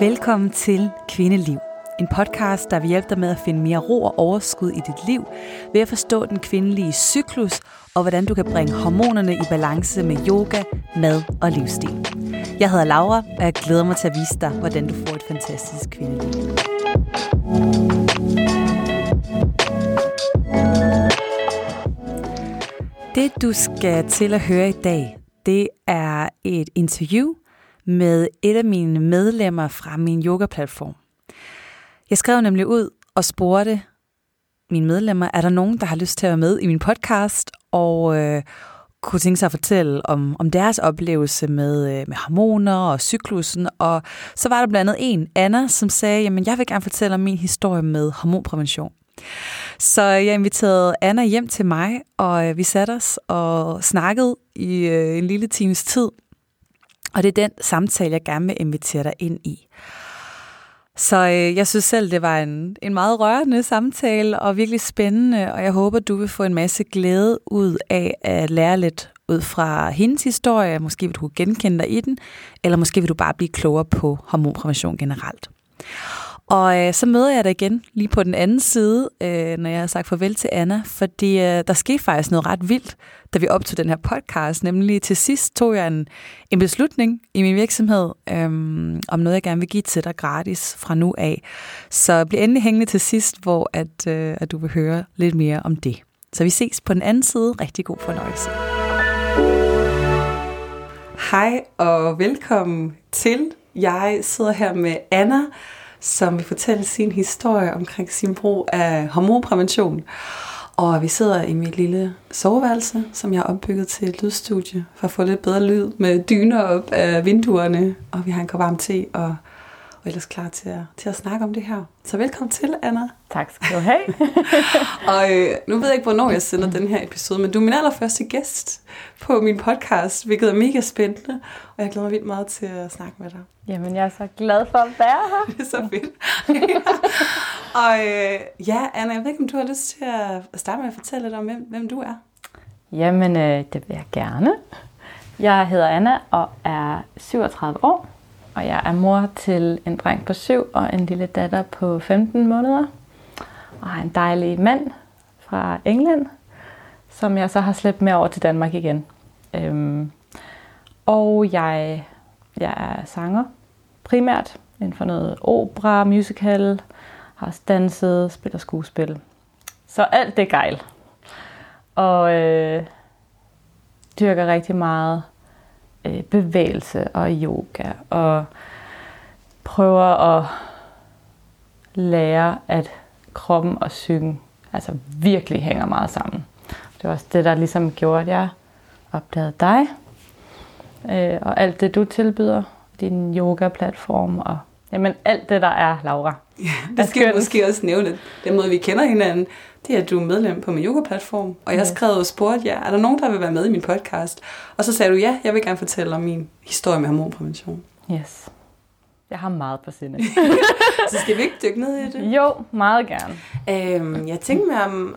Velkommen til Kvindeliv. En podcast, der vil hjælpe dig med at finde mere ro og overskud i dit liv, ved at forstå den kvindelige cyklus, og hvordan du kan bringe hormonerne i balance med yoga, mad og livsstil. Jeg hedder Laura, og jeg glæder mig til at vise dig, hvordan du får et fantastisk kvindeliv. Det du skal til at høre i dag, det er et interview med et af mine medlemmer fra min yoga-platform. Jeg skrev nemlig ud og spurgte mine medlemmer, er der nogen, der har lyst til at være med i min podcast, og øh, kunne tænke sig at fortælle om, om deres oplevelse med, øh, med hormoner og cyklusen. Og så var der blandt andet en, Anna, som sagde, jamen jeg vil gerne fortælle om min historie med hormonprævention. Så jeg inviterede Anna hjem til mig, og øh, vi satte os og snakkede i øh, en lille times tid. Og det er den samtale, jeg gerne vil invitere dig ind i. Så øh, jeg synes selv, det var en, en meget rørende samtale og virkelig spændende, og jeg håber, du vil få en masse glæde ud af at lære lidt ud fra hendes historie. Måske vil du genkende dig i den, eller måske vil du bare blive klogere på hormonprævention generelt. Og øh, så møder jeg dig igen lige på den anden side, øh, når jeg har sagt farvel til Anna, fordi øh, der skete faktisk noget ret vildt, da vi optog den her podcast. Nemlig til sidst tog jeg en, en beslutning i min virksomhed øh, om noget, jeg gerne vil give til dig gratis fra nu af. Så bliv endelig hængende til sidst, hvor at, øh, at du vil høre lidt mere om det. Så vi ses på den anden side. Rigtig god fornøjelse. Hej og velkommen til. Jeg sidder her med Anna, som vil fortælle sin historie omkring sin brug af hormonprævention. Og vi sidder i mit lille soveværelse, som jeg har opbygget til et lydstudie, for at få lidt bedre lyd med dyner op af vinduerne. Og vi har en kop varm te, og, og ellers klar til at, til at snakke om det her. Så velkommen til, Anna. Tak skal du have. og øh, nu ved jeg ikke, hvornår jeg sender den her episode, men du er min allerførste gæst på min podcast, hvilket er mega spændende, og jeg glæder mig vildt meget til at snakke med dig. Jamen, jeg er så glad for at være her. det er så fedt. og øh, ja, Anna, jeg ved ikke, om du har lyst til at starte med at fortælle lidt om, hvem, hvem du er? Jamen, øh, det vil jeg gerne. Jeg hedder Anna og er 37 år, og jeg er mor til en dreng på 7 og en lille datter på 15 måneder. Og har en dejlig mand fra England, som jeg så har slæbt med over til Danmark igen. Øhm, og jeg, jeg er sanger, primært inden for noget opera, musical, har danset, spiller skuespil. Så alt det er gejl. Og øh, dyrker rigtig meget øh, bevægelse og yoga, og prøver at lære, at kroppen og psyken altså virkelig hænger meget sammen. Det var også det, der ligesom gjorde, at jeg opdagede dig, øh, og alt det, du tilbyder, din yoga-platform, og jamen alt det, der er Laura. Ja, det skal jeg måske også nævne. Den måde, vi kender hinanden, det er, at du er medlem på min yoga-platform. Og jeg har skrevet og spurgt jer, er der nogen, der vil være med i min podcast? Og så sagde du, ja, jeg vil gerne fortælle om min historie med hormonprævention. Yes. Jeg har meget på sinde. så skal vi ikke dykke ned i det? Jo, meget gerne. Øhm, jeg tænker mig om,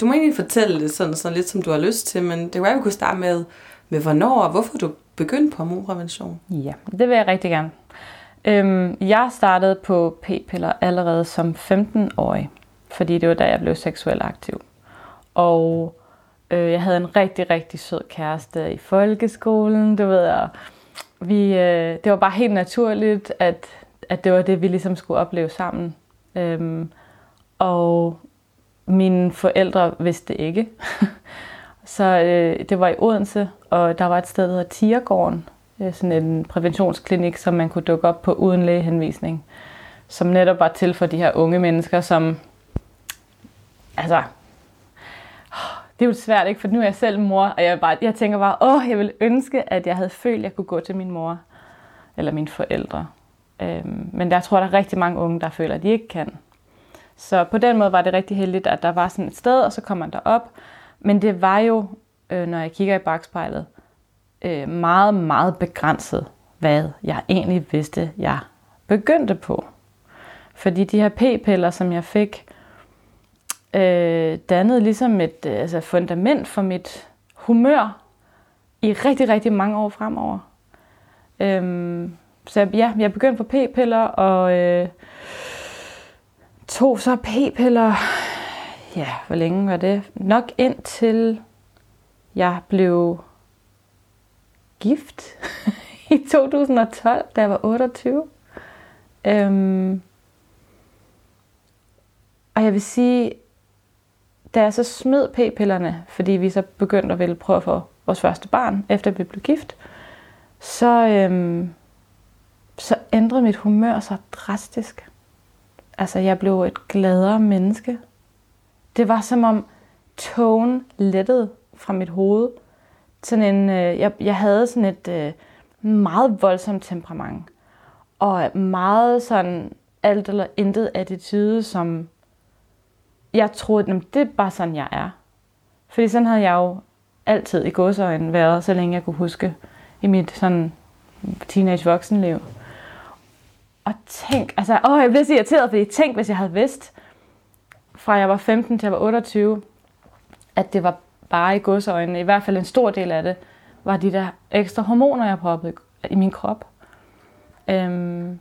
du må egentlig fortælle det sådan, sådan lidt, som du har lyst til, men det kunne være, vi kunne starte med, med hvornår og hvorfor du begyndte på hormonprævention. Ja, det vil jeg rigtig gerne. Øhm, jeg startede på p-piller allerede som 15-årig, fordi det var da jeg blev seksuelt aktiv. Og øh, jeg havde en rigtig, rigtig sød kæreste i folkeskolen, du ved, og vi, øh, det var bare helt naturligt, at, at det var det, vi ligesom skulle opleve sammen. Øhm, og mine forældre vidste ikke. Så øh, det var i Odense, og der var et sted, der hedder Tiergården, øh, sådan en præventionsklinik, som man kunne dukke op på uden lægehenvisning, som netop var til for de her unge mennesker, som, altså, det er jo svært, ikke? For nu er jeg selv mor, og jeg, bare, jeg tænker bare, åh, jeg ville ønske, at jeg havde følt, at jeg kunne gå til min mor, eller mine forældre. Øhm, men der tror jeg, der er rigtig mange unge, der føler, at de ikke kan. Så på den måde var det rigtig heldigt, at der var sådan et sted, og så kom man derop. Men det var jo, øh, når jeg kigger i bagspejlet, øh, meget, meget begrænset, hvad jeg egentlig vidste, jeg begyndte på. Fordi de her p-piller, som jeg fik, øh, dannede ligesom et øh, altså fundament for mit humør i rigtig, rigtig mange år fremover. Øhm, så ja, jeg begyndte på p-piller, og øh, tog så p-piller, ja, hvor længe var det? Nok indtil jeg blev gift i 2012, da jeg var 28. Øhm, og jeg vil sige, da jeg så smed p-pillerne, fordi vi så begyndte at ville prøve at få vores første barn, efter vi blev gift, så, øhm, så ændrede mit humør sig drastisk. Altså, jeg blev et gladere menneske. Det var som om tone lettede fra mit hoved. Sådan en, øh, jeg, jeg havde sådan et øh, meget voldsomt temperament. Og meget sådan alt eller intet attitude, som jeg troede, at det er bare sådan, jeg er. Fordi sådan havde jeg jo altid i godsøjen været, så længe jeg kunne huske i mit sådan teenage voksenliv. Og tænk, altså, åh, jeg bliver så irriteret, fordi tænk, hvis jeg havde vidst, fra jeg var 15 til jeg var 28, at det var bare i godsøjne, i hvert fald en stor del af det, var de der ekstra hormoner, jeg proppede i min krop. Øhm,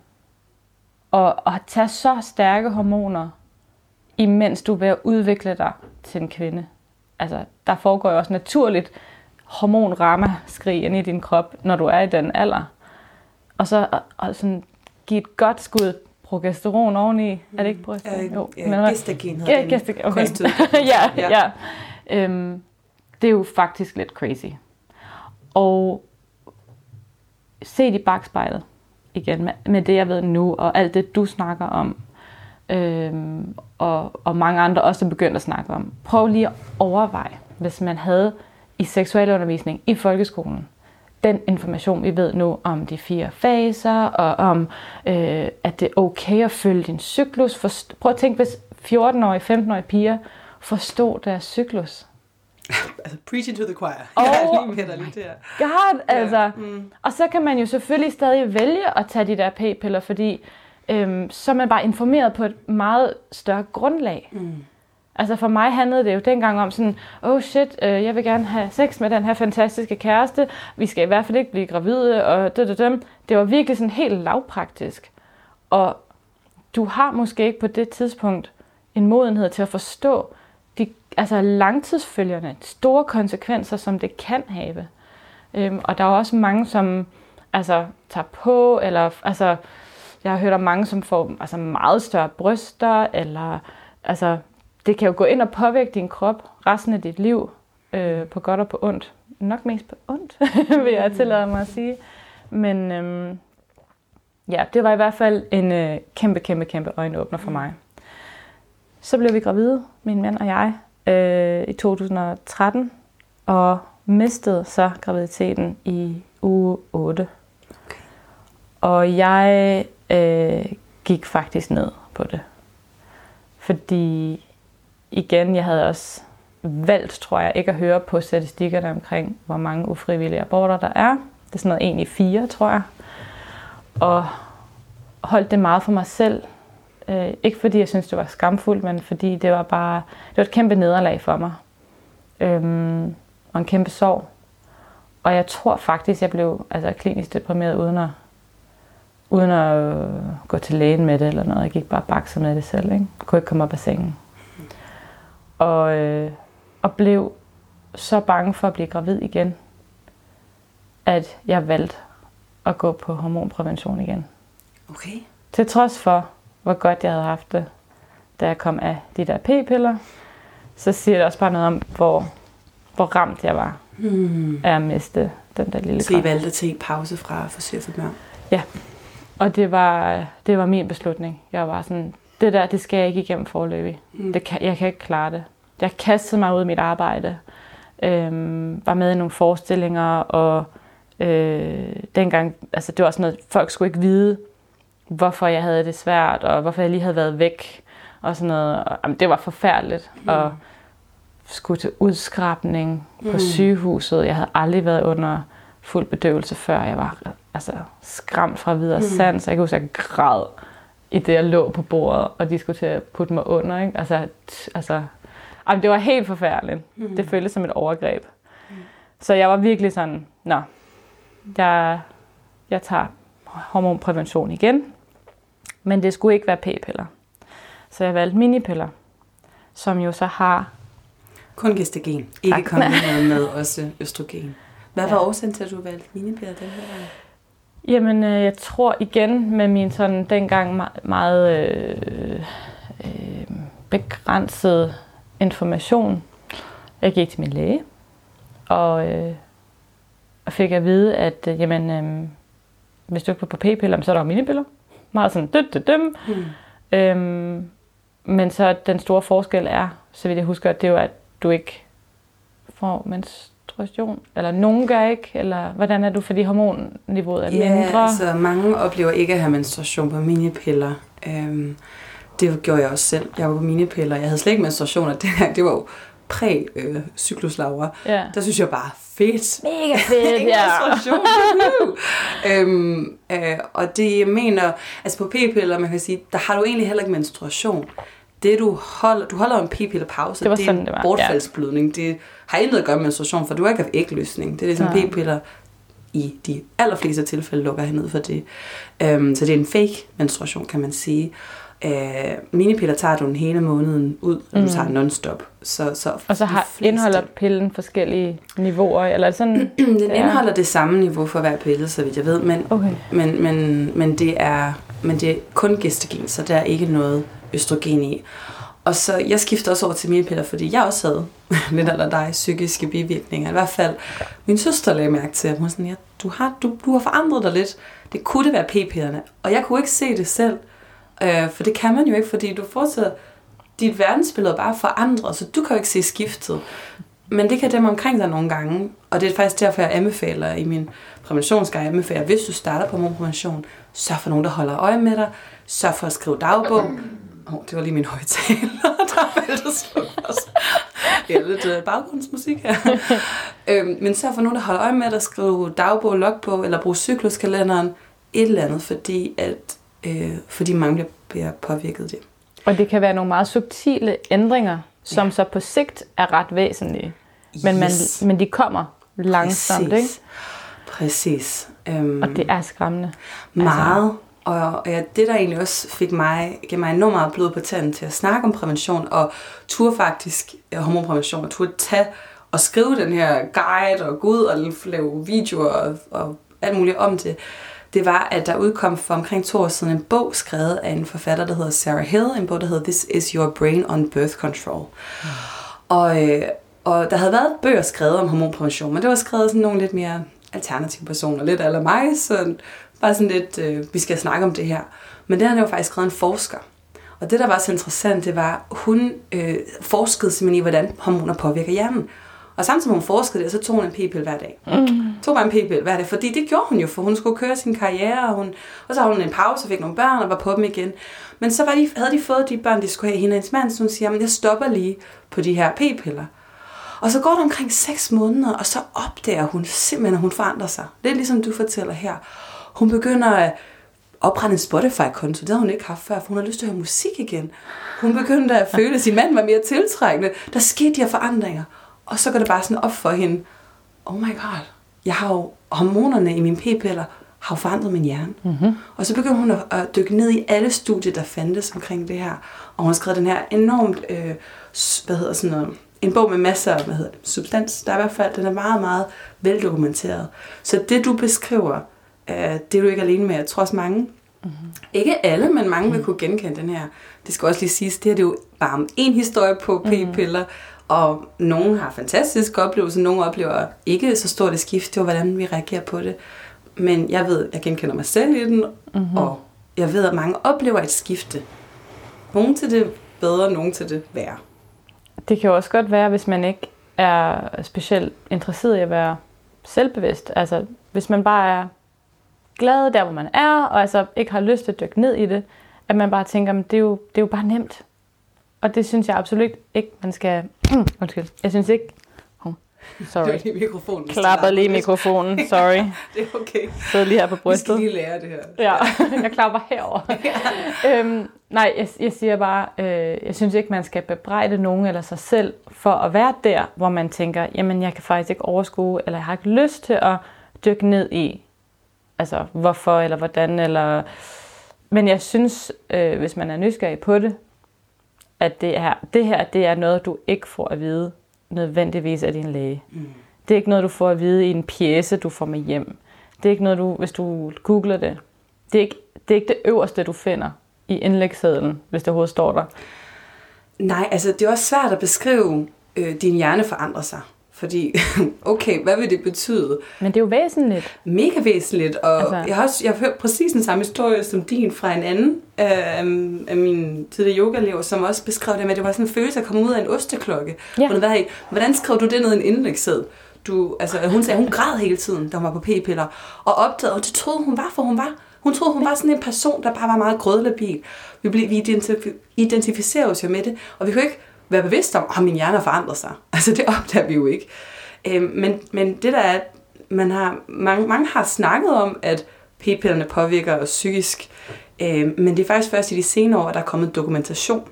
og at tage så stærke hormoner, imens du er ved at udvikle dig til en kvinde. Altså, der foregår jo også naturligt hormonramaskrig ind i din krop, når du er i den alder. Og så og, sådan, give et godt skud progesteron oveni. Mm. Er det ikke progesteron? Øh, jo. Ja, gestagen hedder ja, gestagen, okay. ja, ja. ja. Øhm, det er jo faktisk lidt crazy. Og se i bagspejlet igen med, med det, jeg ved nu, og alt det, du snakker om, øhm, og, og mange andre også er begyndt at snakke om. Prøv lige at overveje, hvis man havde i seksualundervisning i folkeskolen, den information, vi ved nu om de fire faser, og om, øh, at det er okay at følge din cyklus. Forst- Prøv at tænke, hvis 14-årige, 15-årige piger forstod deres cyklus. altså, preaching to the choir. Oh, jeg er lige med dig lige der. God, altså. Ja. Mm. Og så kan man jo selvfølgelig stadig vælge at tage de der p-piller, fordi øhm, så er man bare informeret på et meget større grundlag. Mm. Altså for mig handlede det jo dengang om sådan, oh shit, øh, jeg vil gerne have sex med den her fantastiske kæreste, vi skal i hvert fald ikke blive gravide, og det, det, det. det var virkelig sådan helt lavpraktisk. Og du har måske ikke på det tidspunkt en modenhed til at forstå de altså langtidsfølgerne, store konsekvenser, som det kan have. Øhm, og der er også mange, som altså, tager på, eller altså, jeg har hørt om mange, som får altså, meget større bryster, eller altså, det kan jo gå ind og påvirke din krop resten af dit liv, øh, på godt og på ondt. Nok mest på ondt, vil jeg tillade mig at sige. Men øhm, ja, det var i hvert fald en øh, kæmpe, kæmpe, kæmpe øjenåbner for mig. Så blev vi gravide, min mand og jeg, øh, i 2013, og mistede så graviditeten i uge 8. Okay. Og jeg øh, gik faktisk ned på det. Fordi igen, jeg havde også valgt, tror jeg, ikke at høre på statistikkerne omkring, hvor mange ufrivillige aborter der er. Det er sådan noget en i fire, tror jeg. Og holdt det meget for mig selv. Øh, ikke fordi jeg synes det var skamfuldt, men fordi det var bare det var et kæmpe nederlag for mig. Øhm, og en kæmpe sorg. Og jeg tror faktisk, jeg blev altså, klinisk deprimeret uden at uden at gå til lægen med det eller noget. Jeg gik bare bakset med det selv. Ikke? Jeg kunne ikke komme op af sengen. Og, øh, og blev så bange for at blive gravid igen, at jeg valgte at gå på hormonprævention igen. Okay. Til trods for, hvor godt jeg havde haft det, da jeg kom af de der p-piller, så siger det også bare noget om, hvor, hvor ramt jeg var hmm. af at miste den der lille Så I valgte at tage pause fra Forsøg for børn? Ja. Og det var, det var min beslutning. Jeg var sådan, det der, det skal jeg ikke igennem forløbig. Mm. Det kan, jeg kan ikke klare det. Jeg kastede mig ud i mit arbejde. Øhm, var med i nogle forestillinger, og øh, dengang, altså det var sådan noget, folk skulle ikke vide, hvorfor jeg havde det svært, og hvorfor jeg lige havde været væk, og sådan noget. Og, jamen, det var forfærdeligt. Mm. Og skulle til udskrabning på mm. sygehuset. Jeg havde aldrig været under fuld bedøvelse før. Jeg var altså, skræmt fra videre mm. sans. Jeg kan huske, at jeg græd i det, jeg lå på bordet, og de skulle til at putte mig under. Ikke? Altså, altså, altså, det var helt forfærdeligt. Mm. Det føltes som et overgreb. Mm. Så jeg var virkelig sådan, nå, jeg, jeg tager hormonprævention igen. Men det skulle ikke være p-piller. Så jeg valgte minipiller, som jo så har... Kun gestagen, ikke Tak. kombineret med også østrogen. Hvad var Ja. årsagen til, at du valgte minipiller den her? Jamen, øh, jeg tror igen med min sådan dengang me- meget øh, øh, begrænsede information. Jeg gik til min læge, og, øh, og fik at vide, at øh, jamen, øh, hvis du ikke var på p-piller, så er der minipiller. Meget sådan, død, død, døm. Hmm. Øhm, men så den store forskel er, så vidt jeg husker, det er jo, at du ikke får menstruation. Eller nogen gør ikke, eller hvordan er du, fordi hormonniveauet er Ja, mindre? altså mange oplever ikke at have menstruation på minipiller. Øhm, det gjorde jeg også selv. Jeg var på minipiller. Jeg havde slet ikke menstruationer dengang. Det var jo præ-cykluslaura. Ja. Der synes jeg bare, fedt. Mega fedt, ja. øhm, øh, og det jeg mener, altså på p-piller, man kan sige, der har du egentlig heller ikke menstruation. Det du holder, du holder en p-piller pause, Det var det er sådan, en det var, ja. bortfaldsblødning. Det har intet at gøre med menstruation, for du har ikke haft ægløsning. Det er ligesom Nej. p-piller i de allerfleste tilfælde lukker herned for det. Øhm, så det er en fake menstruation, kan man sige. Øh, minipiller tager du den hele måneden ud, og Mm. du tager non-stop. Så, så Og så har, fleste- indeholder pillen forskellige niveauer, eller sådan? den er- indeholder det samme niveau for hver pille, så vidt jeg ved, men, Okay. men, men, men, det, er, men det er kun gestagen, så der er ikke noget østrogen i. Og så, jeg skifter også over til mine piller, fordi jeg også havde lidt eller dig psykiske bivirkninger. I hvert fald, min søster lagde mærke til, at hun sådan, ja, du, har, du, du har forandret dig lidt. Det kunne det være p-pillerne. Og jeg kunne ikke se det selv, øh, for det kan man jo ikke, fordi du fortsætter, dit verdensbillede bare forandret, så du kan jo ikke se skiftet. Men det kan dem omkring dig nogle gange, og det er faktisk derfor, jeg anbefaler i min præventionsguide, jeg anbefaler, hvis du starter på hormonprævention, sørg for nogen, der holder øje med dig, sørg for at skrive dagbog. Oh, det var lige min højtaler, der valgte at slukke os. Det er lidt øh, baggrundsmusik her. øhm, men sørg for nogen, der holder øje med dig, skrive dagbog, logbog, eller bruge cykluskalenderen, et eller andet, fordi, at, øh, fordi mange bliver, påvirket af det. Og det kan være nogle meget subtile ændringer, som Ja. så på sigt er ret væsentlige. Men, man, Yes. men de kommer langsomt, Præcis. ikke? Præcis. Øhm, Og det er skræmmende. Meget. Og, og ja, det, der egentlig også fik mig, gav mig enormt meget blod på tanden til at snakke om prævention, og turde faktisk ja, hormonprævention, og turde tage og skrive den her guide, og gå ud og lave videoer og, og alt muligt om det, det var, at der udkom for omkring to år siden en bog skrevet af en forfatter, der hedder Sarah Hill, en bog, der hedder This is Your Brain on Birth Control. Og, øh, og der havde været bøger skrevet om hormonprævention, men det var skrevet sådan nogle lidt mere alternative personer, lidt eller mig, så bare sådan lidt, øh, vi skal snakke om det her. Men den det var faktisk skrevet en forsker. Og det, der var så interessant, det var, hun øh, forskede simpelthen i, hvordan hormoner påvirker hjernen. Og samtidig hun forskede det, så tog hun en p-pille hver dag. Mm. Tog bare en p-pille hver dag, fordi det gjorde hun jo, for hun skulle køre sin karriere, og, hun, og så havde hun en pause og fik nogle børn og var på dem igen. Men så var de, havde de fået de børn, de skulle have hende og hendes mand, så hun siger, men jeg stopper lige på de her p-piller. Og så går der omkring 6 måneder, og så opdager hun simpelthen, at hun forandrer sig. Det er ligesom du fortæller her. Hun begynder at oprette en Spotify-konto. Det havde hun ikke haft før, for hun har lyst til at høre musik igen. Hun begyndte at føle, at sin mand var mere tiltrækkende. Der skete de her forandringer. Og så går det bare sådan op for hende. Oh my god, jeg har jo hormonerne i mine p-piller har jo forandret min hjerne. Mm-hmm. Og så begyndte hun at, at dykke ned i alle studier, der fandtes omkring det her. Og hun har skrevet den her enormt, øh, hvad hedder sådan noget, en bog med masser af hvad hedder det, substans. Der er i hvert fald, den er meget, meget veldokumenteret. Så det, du beskriver, øh, det er du ikke alene med. Jeg tror også mange, mm-hmm. ikke alle, men mange vil kunne genkende den her. Det skal også lige siges, det her det er jo bare om en historie på p-piller, og nogen har fantastiske oplevelser, nogle oplever ikke så stort et skift, det var hvordan vi reagerer på det. Men jeg ved, jeg genkender mig selv i den, mm-hmm. og jeg ved, at mange oplever et skifte. Nogle til det bedre, nogle til det værre. Det kan jo også godt være, hvis man ikke er specielt interesseret i at være selvbevidst. Altså, hvis man bare er glad der, hvor man er, og altså ikke har lyst til at dykke ned i det, at man bare tænker, "Men det er jo, det er jo bare nemt. Og det synes jeg absolut ikke, man skal... Undskyld. Jeg synes ikke... Oh, sorry. lige mikrofonen. det Klapper lige mikrofonen. Sorry. Det er okay. Sidder lige her på Vi skal brystet. lige lære det her. Ja, jeg klapper herover. øhm, nej, jeg, jeg siger bare, øh, jeg synes ikke, man skal bebrejde nogen eller sig selv for at være der, hvor man tænker, jamen jeg kan faktisk ikke overskue, eller jeg har ikke lyst til at dykke ned i, altså hvorfor eller hvordan. Eller... Men jeg synes, øh, hvis man er nysgerrig på det, at det, er, det her det er noget, du ikke får at vide nødvendigvis af din læge. Mm. Det er ikke noget, du får at vide i en pjæse, du får med hjem. Det er ikke noget, du, hvis du googler det. Det er ikke det, er ikke det øverste, du finder i indlægssedlen, hvis det overhovedet står der. Nej, altså det er også svært at beskrive, øh, din hjerne forandrer sig. Fordi, okay, hvad vil det betyde? Men det er jo væsentligt. Mega væsentligt, og altså. jeg, har også, jeg har hørt præcis den samme historie som din fra en anden øh, af mine tidligere yoga som også beskrev det med, at det var sådan en følelse at komme ud af en osteklokke. Ja. Hvordan, hvordan skrev du det ned i en indlægssæd? Du, altså, hun sagde, hun græd hele tiden, da hun var på p-piller, og opdagede, og det troede hun var, for hun var. Hun troede, hun var sådan en person, der bare var meget grødlabil. Vi, blev, vi identificerer os jo med det, og vi kunne ikke være bevidste om, at min hjerne har forandret sig. Altså det opdager vi jo ikke. Øh, men, men det der er, man har, mange, mange har snakket om, at p-pillerne påvirker os psykisk, øh, men det er faktisk først i de senere år, der er kommet dokumentation.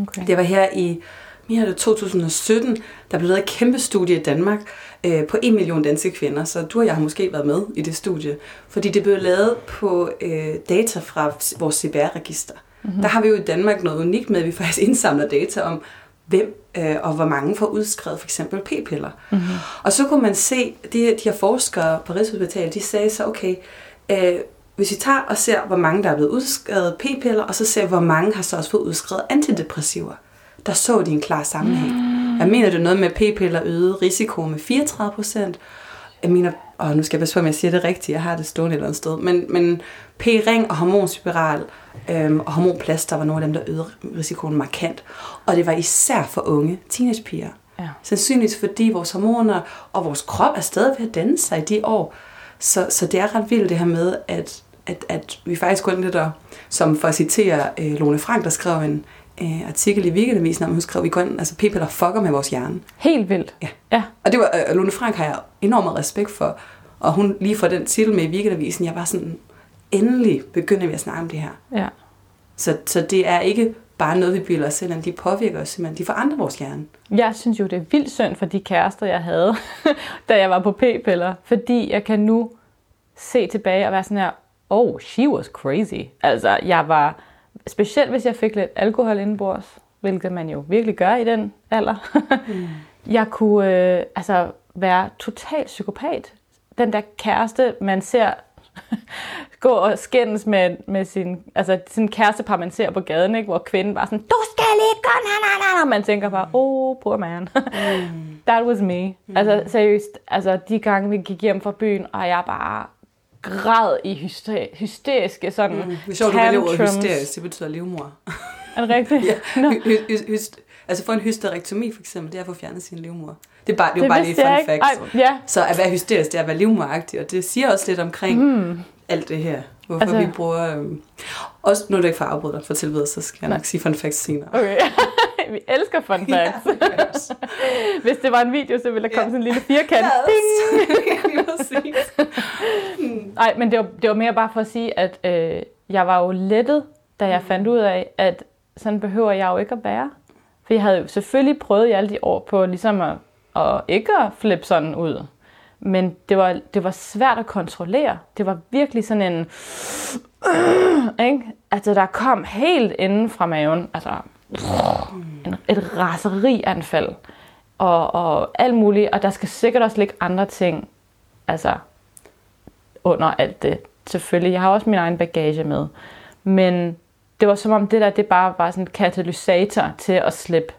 Okay. Det var her i mere 2017, der blev lavet et kæmpe studie i Danmark øh, på en million danske kvinder, så du og jeg har måske været med i det studie, fordi det blev lavet på øh, data fra vores CBR-register. Mm-hmm. Der har vi jo i Danmark noget unikt med, at vi faktisk indsamler data om, hvem øh, og hvor mange får udskrevet for eksempel p-piller. Mm-hmm. Og så kunne man se, de, de her forskere på Rigshospitalet, de sagde så, okay, øh, hvis vi tager og ser, hvor mange der er blevet udskrevet p-piller, og så ser hvor mange har så også fået udskrevet antidepressiver, der så de en klar sammenhæng. Mm. Jeg mener, det er noget med, p-piller øgede risiko med 34 procent. Jeg mener, og nu skal jeg passe på, om jeg siger det rigtigt, jeg har det stående et eller andet sted, men, men p-ring og hormonspiral øhm, og hormonplaster var nogle af dem, der øgede risikoen markant. Og det var især for unge teenagepiger. Ja. Sandsynligt fordi vores hormoner og vores krop er stadig ved at danne sig i de år. Så, så det er ret vildt det her med, at, at, at vi faktisk går lidt der, som for at citere øh, Lone Frank, der skrev en øh, artikel i Weekendavisen om, hun skrev, vi går ind, altså p-piller fucker med vores hjerne. Helt vildt. Ja. ja. Og det var, øh, Lone Frank har jeg enormt respekt for. Og hun lige får den titel med i Weekendavisen, jeg var sådan, endelig begynder vi at snakke om det her. Ja. Så, så det er ikke bare noget, vi bilder os selv, de påvirker os simpelthen. De forandrer vores hjerne. Jeg synes jo, det er vildt synd for de kærester, jeg havde, da jeg var på p-piller. Fordi jeg kan nu se tilbage og være sådan her, oh, she was crazy. Altså, jeg var, specielt hvis jeg fik lidt alkohol indenbords, hvilket man jo virkelig gør i den alder. mm. Jeg kunne øh, altså være total psykopat. Den der kæreste, man ser gå og skændes med, med sin, altså sin kærestepar, man ser på gaden, ikke? hvor kvinden bare sådan, du skal lige gå, na, na, na, og man tænker bare, oh, poor man. mm. That was me. Mm. Altså seriøst, altså de gange, vi gik hjem fra byen, og jeg bare græd i hyster- hysteriske sådan mm. Det er sjovt, du vælger ordet hysterisk, det betyder livmor. Er det rigtigt? ja, no. hy- hy- hy- altså for en hysterektomi for eksempel, det er at få fjernet sin livmor. Det er bare, det er det bare lige fun fact. Ej, ja. Så at være hysterisk, det er at være livmoragtig, og det siger også lidt omkring mm. alt det her. Hvorfor altså... vi bruger... Øhm, også nu er det ikke for at afbryde dig for tilved, så skal jeg nok sige fun facts senere. Okay. vi elsker fun facts. Ja, Hvis det var en video, så ville der komme ja. sådan en lille firkant. Yes. Ding! Nej, men det var, det var mere bare for at sige, at øh, jeg var jo lettet, da jeg mm. fandt ud af, at sådan behøver jeg jo ikke at være. For jeg havde jo selvfølgelig prøvet i alle de år på ligesom at og ikke at flippe sådan ud. Men det var, det var svært at kontrollere. Det var virkelig sådan en... Øh, ikke? Altså, der kom helt inden fra maven. Altså, en, et raserianfald. Og, og alt muligt. Og der skal sikkert også ligge andre ting. Altså, under alt det. Selvfølgelig. Jeg har også min egen bagage med. Men det var som om det der, det bare var sådan en katalysator til at slippe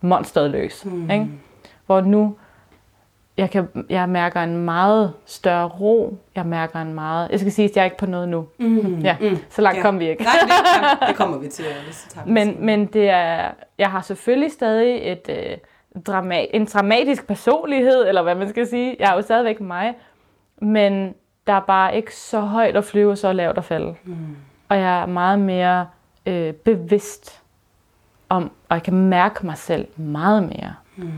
monsteret løs. Mm. Ikke? Hvor nu, jeg, kan, jeg mærker en meget større ro. Jeg mærker en meget... Jeg skal sige, at jeg er ikke på noget nu. Mm, ja, mm, så langt ja. kommer vi ikke. Nej, det, det kommer vi til. men, men det er, jeg har selvfølgelig stadig et, øh, drama, en dramatisk personlighed, eller hvad man skal sige. Jeg er jo stadigvæk mig. Men der er bare ikke så højt at flyve, så lavt at falde. Mm. Og jeg er meget mere øh, bevidst om, og jeg kan mærke mig selv meget mere. Mm.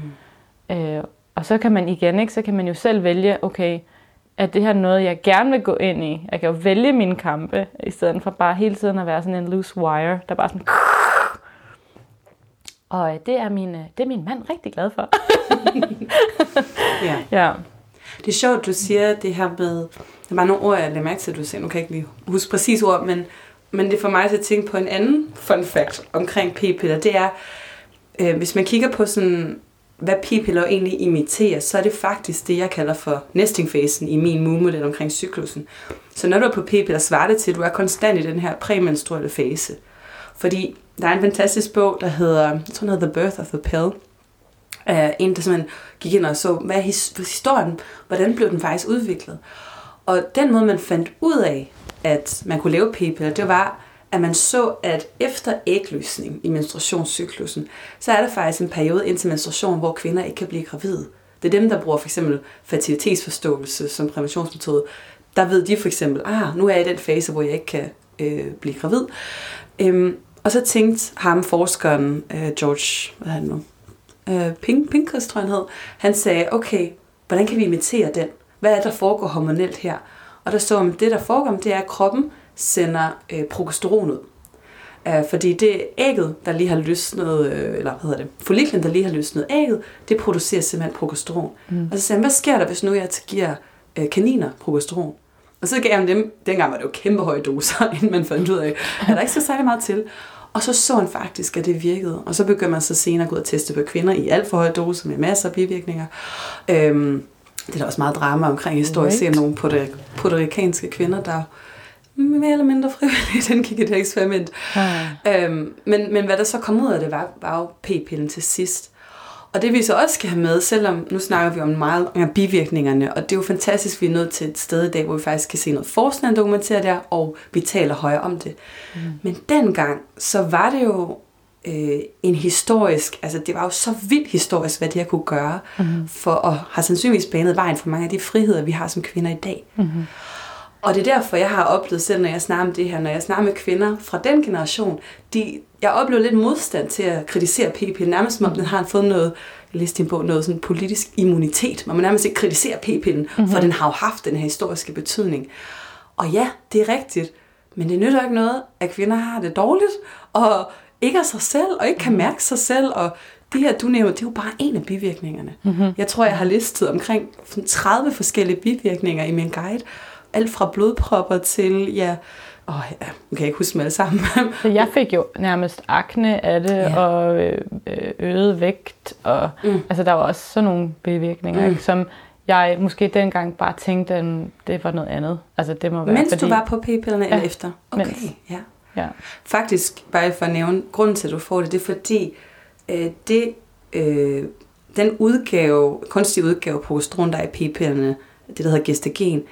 Øh, og så kan man igen, ikke, så kan man jo selv vælge, okay, er det her noget, jeg gerne vil gå ind i? Jeg kan jo vælge mine kampe, i stedet for bare hele tiden at være sådan en loose wire, der bare sådan... Og øh, det er min, øh, det er min mand rigtig glad for. ja. ja. Det er sjovt, du siger det her med, der var nogle ord, jeg lagde mærke til, at du sagde, nu kan jeg ikke lige huske præcis ord, men, men det får mig til at tænke på en anden fun fact omkring p-piller. Det er, øh, hvis man kigger på sådan, hvad p-piller egentlig imiterer, så er det faktisk det, jeg kalder for nestingfasen i min mumodel omkring cyklusen. Så når du er på p-piller, svarer det til, at du er konstant i den her præmenstruelle fase. Fordi der er en fantastisk bog, der hedder, jeg tror, den hedder The Birth of the Pill, Uh, en, der simpelthen gik ind og så, hvad er historien, hvordan blev den faktisk udviklet. Og den måde, man fandt ud af, at man kunne lave p-piller, det var, at man så, at efter ægløsning i menstruationscyklusen, så er der faktisk en periode indtil menstruation, hvor kvinder ikke kan blive gravide. Det er dem, der bruger for eksempel fertilitetsforståelse som præventionsmetode. Der ved de for eksempel, ah, nu er jeg i den fase, hvor jeg ikke kan øh, blive gravid. Øhm, og så tænkte ham, forskeren øh, George, hvad er han nu? Øh, Pink, Pinkus, tror jeg han hed. Han sagde, okay, hvordan kan vi imitere den? Hvad er der foregår hormonelt her? Og der så, at det, der foregår, det er, at kroppen sender øh, progesteron ud. Uh, fordi det ægget, der lige har løsnet, øh, eller hvad hedder det, folliklen, der lige har løsnet ægget, det producerer simpelthen progesteron. Mm. Og så sagde han, hvad sker der, hvis nu jeg giver øh, kaniner progesteron? Og så gav han dem, dengang var det jo kæmpe høje doser, inden man fandt ud af, at der ikke så særlig meget til. Og så så han faktisk, at det virkede. Og så begyndte man så senere at gå ud og teste på kvinder i alt for høje doser med masser af bivirkninger. Øhm, det er der også meget drama omkring historisk right. nogle puertoricanske kvinder, der mere eller mindre frivilligt den gik et eksperiment. Ah. Øhm, men, men hvad der så kom ud af det, var, var jo p-pillen til sidst. Og det vi så også skal have med, selvom nu snakker vi om meget om bivirkningerne, og det er jo fantastisk, at vi er nået til et sted i dag, hvor vi faktisk kan se noget forskning dokumentere der, og vi taler højere om det. Mm. Men dengang, så var det jo øh, en historisk, altså det var jo så vildt historisk, hvad det her kunne gøre, mm. for at have sandsynligvis banet vejen for mange af de friheder, vi har som kvinder i dag. Mm. Og det er derfor, jeg har oplevet selv, når jeg snakker om det her, når jeg snakker med kvinder fra den generation, de, jeg oplever lidt modstand til at kritisere PP, nærmest som om den har fået noget, jeg læste din bog, noget sådan politisk immunitet, man nærmest ikke kritiserer p-pillen, mm-hmm. for den har jo haft den her historiske betydning. Og ja, det er rigtigt, men det nytter ikke noget, at kvinder har det dårligt, og ikke er sig selv, og ikke kan mhm. mærke sig selv, og det her, du nævner, det er jo bare en af bivirkningerne. Mm-hmm. Jeg tror, jeg har listet omkring 30 forskellige bivirkninger i min guide, alt fra blodpropper til, ja, Åh, oh, ja, jeg kan ikke huske dem alle sammen. så jeg fik jo nærmest akne af det, ja. og øh, øget vægt, og mm. altså der var også sådan nogle bivirkninger, mm. ikke, som jeg måske dengang bare tænkte, at det var noget andet. Altså det må være, Mens fordi... du var på p-pillerne ja, eller efter? Okay, mens. ja. ja. Faktisk, bare for at nævne, grunden til, at du får det, det er fordi, øh, det, øh, den udgave, kunstige udgave på progesteron, der er i p-pillerne, det der hedder gestagen,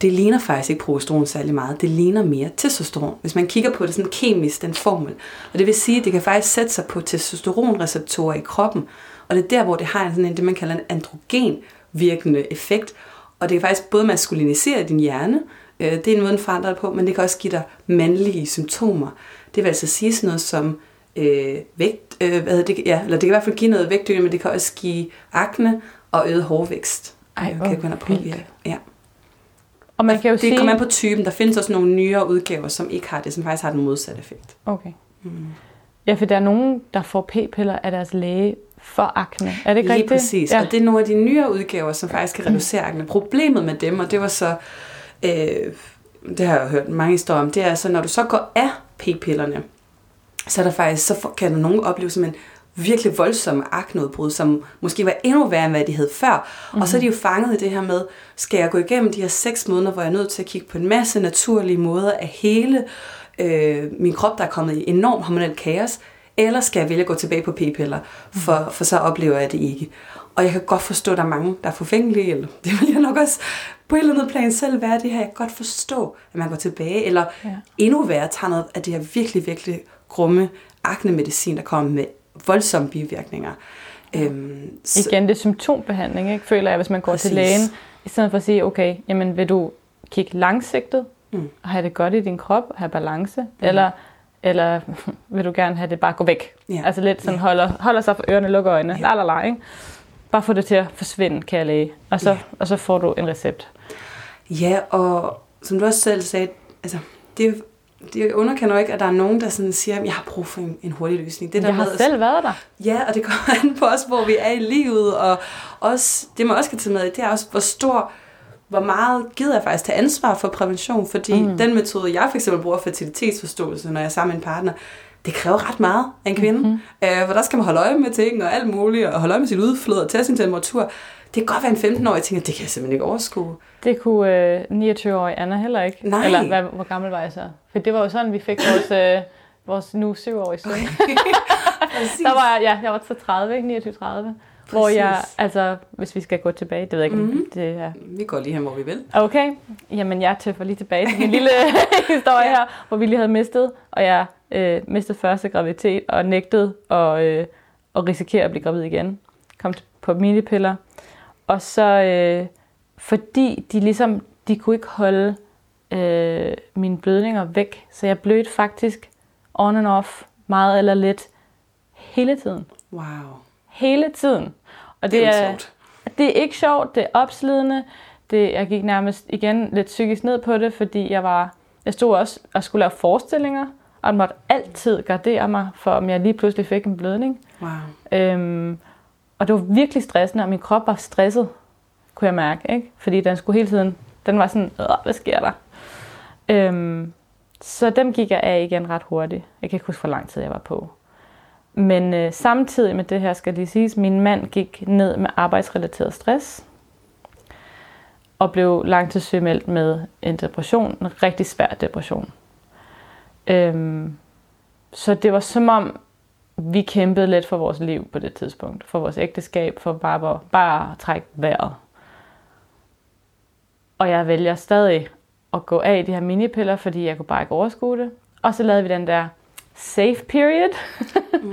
det ligner faktisk ikke progesteron særlig meget. Det ligner mere testosteron. Hvis man kigger på det sådan kemisk, den formel. Og det vil sige, at det kan faktisk sætte sig på testosteronreceptorer i kroppen. Og det er der, hvor det har sådan en, det man kalder en androgen virkende effekt. Og det kan faktisk både maskulinisere din hjerne, øh, det er en måde, den forandrer på, men det kan også give dig mandlige symptomer. Det vil altså sige sådan noget som øh, vægt, øh, hvad det, ja, eller det kan i hvert fald give noget vægtøgning, men det kan også give akne og øget hårvækst. Ej, hvor kan gå påvirke. Ja. Og man kan jo det sige... kommer an på typen. Der findes også nogle nyere udgaver, som ikke har det, som faktisk har den modsatte effekt. Okay. Mm. Ja, for der er nogen, der får p-piller af deres læge for akne. Er det ikke Lige rigtigt? præcis. Ja. Og det er nogle af de nyere udgaver, som faktisk kan reducere akne. Problemet med dem, og det var så... Øh, det har jeg hørt mange historier om, det er så, når du så går af p-pillerne, så er der faktisk, så kan nogen opleve som en virkelig voldsomme akneudbrud, som måske var endnu værre, end hvad de havde før. Mm. Og så er de jo fanget i det her med, skal jeg gå igennem de her seks måneder, hvor jeg er nødt til at kigge på en masse naturlige måder af hele øh, min krop, der er kommet i enorm hormonel kaos, eller skal jeg vælge at gå tilbage på p-piller, for, mm. for så oplever jeg det ikke. Og jeg kan godt forstå, at der er mange, der er forfængelige, eller det vil jeg nok også på et eller andet plan selv være det her. Jeg kan godt forstå, at man går tilbage, eller ja. endnu værre tager noget af det her virkelig, virkelig grumme aknemedicin, der kommer med voldsomme bivirkninger. Øhm, så... Igen, det er symptombehandling, ikke? føler jeg, hvis man går Præcis. til lægen, i stedet for at sige, okay, jamen vil du kigge langsigtet, mm. og have det godt i din krop, have balance, mm. eller, eller vil du gerne have det bare gå væk? Ja. Altså lidt sådan, ja. holder, holder sig for ørerne, lukker øjnene, ja. la, la, la, ikke? Bare få det til at forsvinde, kan jeg læge. Og så, ja. og så får du en recept. Ja, og som du også selv sagde, altså, det er det underkender ikke, at der er nogen, der sådan siger, at jeg har brug for en, en hurtig løsning. Det der jeg har selv været der. Ja, og det kommer an på os, hvor vi er i livet, og også, det man også kan tage med, det er også, hvor stor hvor meget gider jeg faktisk tage ansvar for prævention, fordi mm. den metode, jeg for eksempel bruger fertilitetsforståelse, når jeg er sammen med en partner, det kræver ret meget af en kvinde. Mm-hmm. Øh, for der skal man holde øje med ting og alt muligt, og holde øje med sit udflod og tage sin temperatur. Det kan godt være en 15-årig tænker, det kan jeg simpelthen ikke overskue. Det kunne øh, 29-årige Anna heller ikke. Nej. Eller hvad, hvor gammel var jeg så? For det var jo sådan, vi fik vores, øh, vores nu 7-årige søn. der var jeg, ja, jeg var så 30, ikke? 29-30. Hvor jeg, altså, hvis vi skal gå tilbage, det ved jeg ikke, mm-hmm. det er... Vi går lige hen, hvor vi vil. Okay, jamen jeg tøffer lige tilbage til min lille historie ja. her, hvor vi lige havde mistet, og jeg øh, mistede første graviditet og nægtede at, øh, at risikere at blive gravid igen. Kom på minipiller. Og så, øh, fordi de ligesom, de kunne ikke holde øh, mine blødninger væk, så jeg blødte faktisk on and off, meget eller lidt, hele tiden. Wow. Hele tiden. Og det, Det er sjovt. det er ikke sjovt, det er opslidende. Det, jeg gik nærmest igen lidt psykisk ned på det, fordi jeg var, jeg stod også og skulle lave forestillinger, og måtte altid gardere mig for, om jeg lige pludselig fik en blødning. Wow. Øhm, og det var virkelig stressende, og min krop var stresset, kunne jeg mærke. Ikke? Fordi den skulle hele tiden, den var sådan, hvad sker der? Øhm, så dem gik jeg af igen ret hurtigt. Jeg kan ikke huske, hvor lang tid jeg var på. Men øh, samtidig med det her skal lige siges, min mand gik ned med arbejdsrelateret stress og blev langtidssygemeldt med en depression, en rigtig svær depression. Øhm, så det var som om, vi kæmpede lidt for vores liv på det tidspunkt, for vores ægteskab, for bare, bare at trække vejret. Og jeg vælger stadig at gå af i de her minipiller, fordi jeg kunne bare ikke overskue det. Og så lavede vi den der safe period, Mm,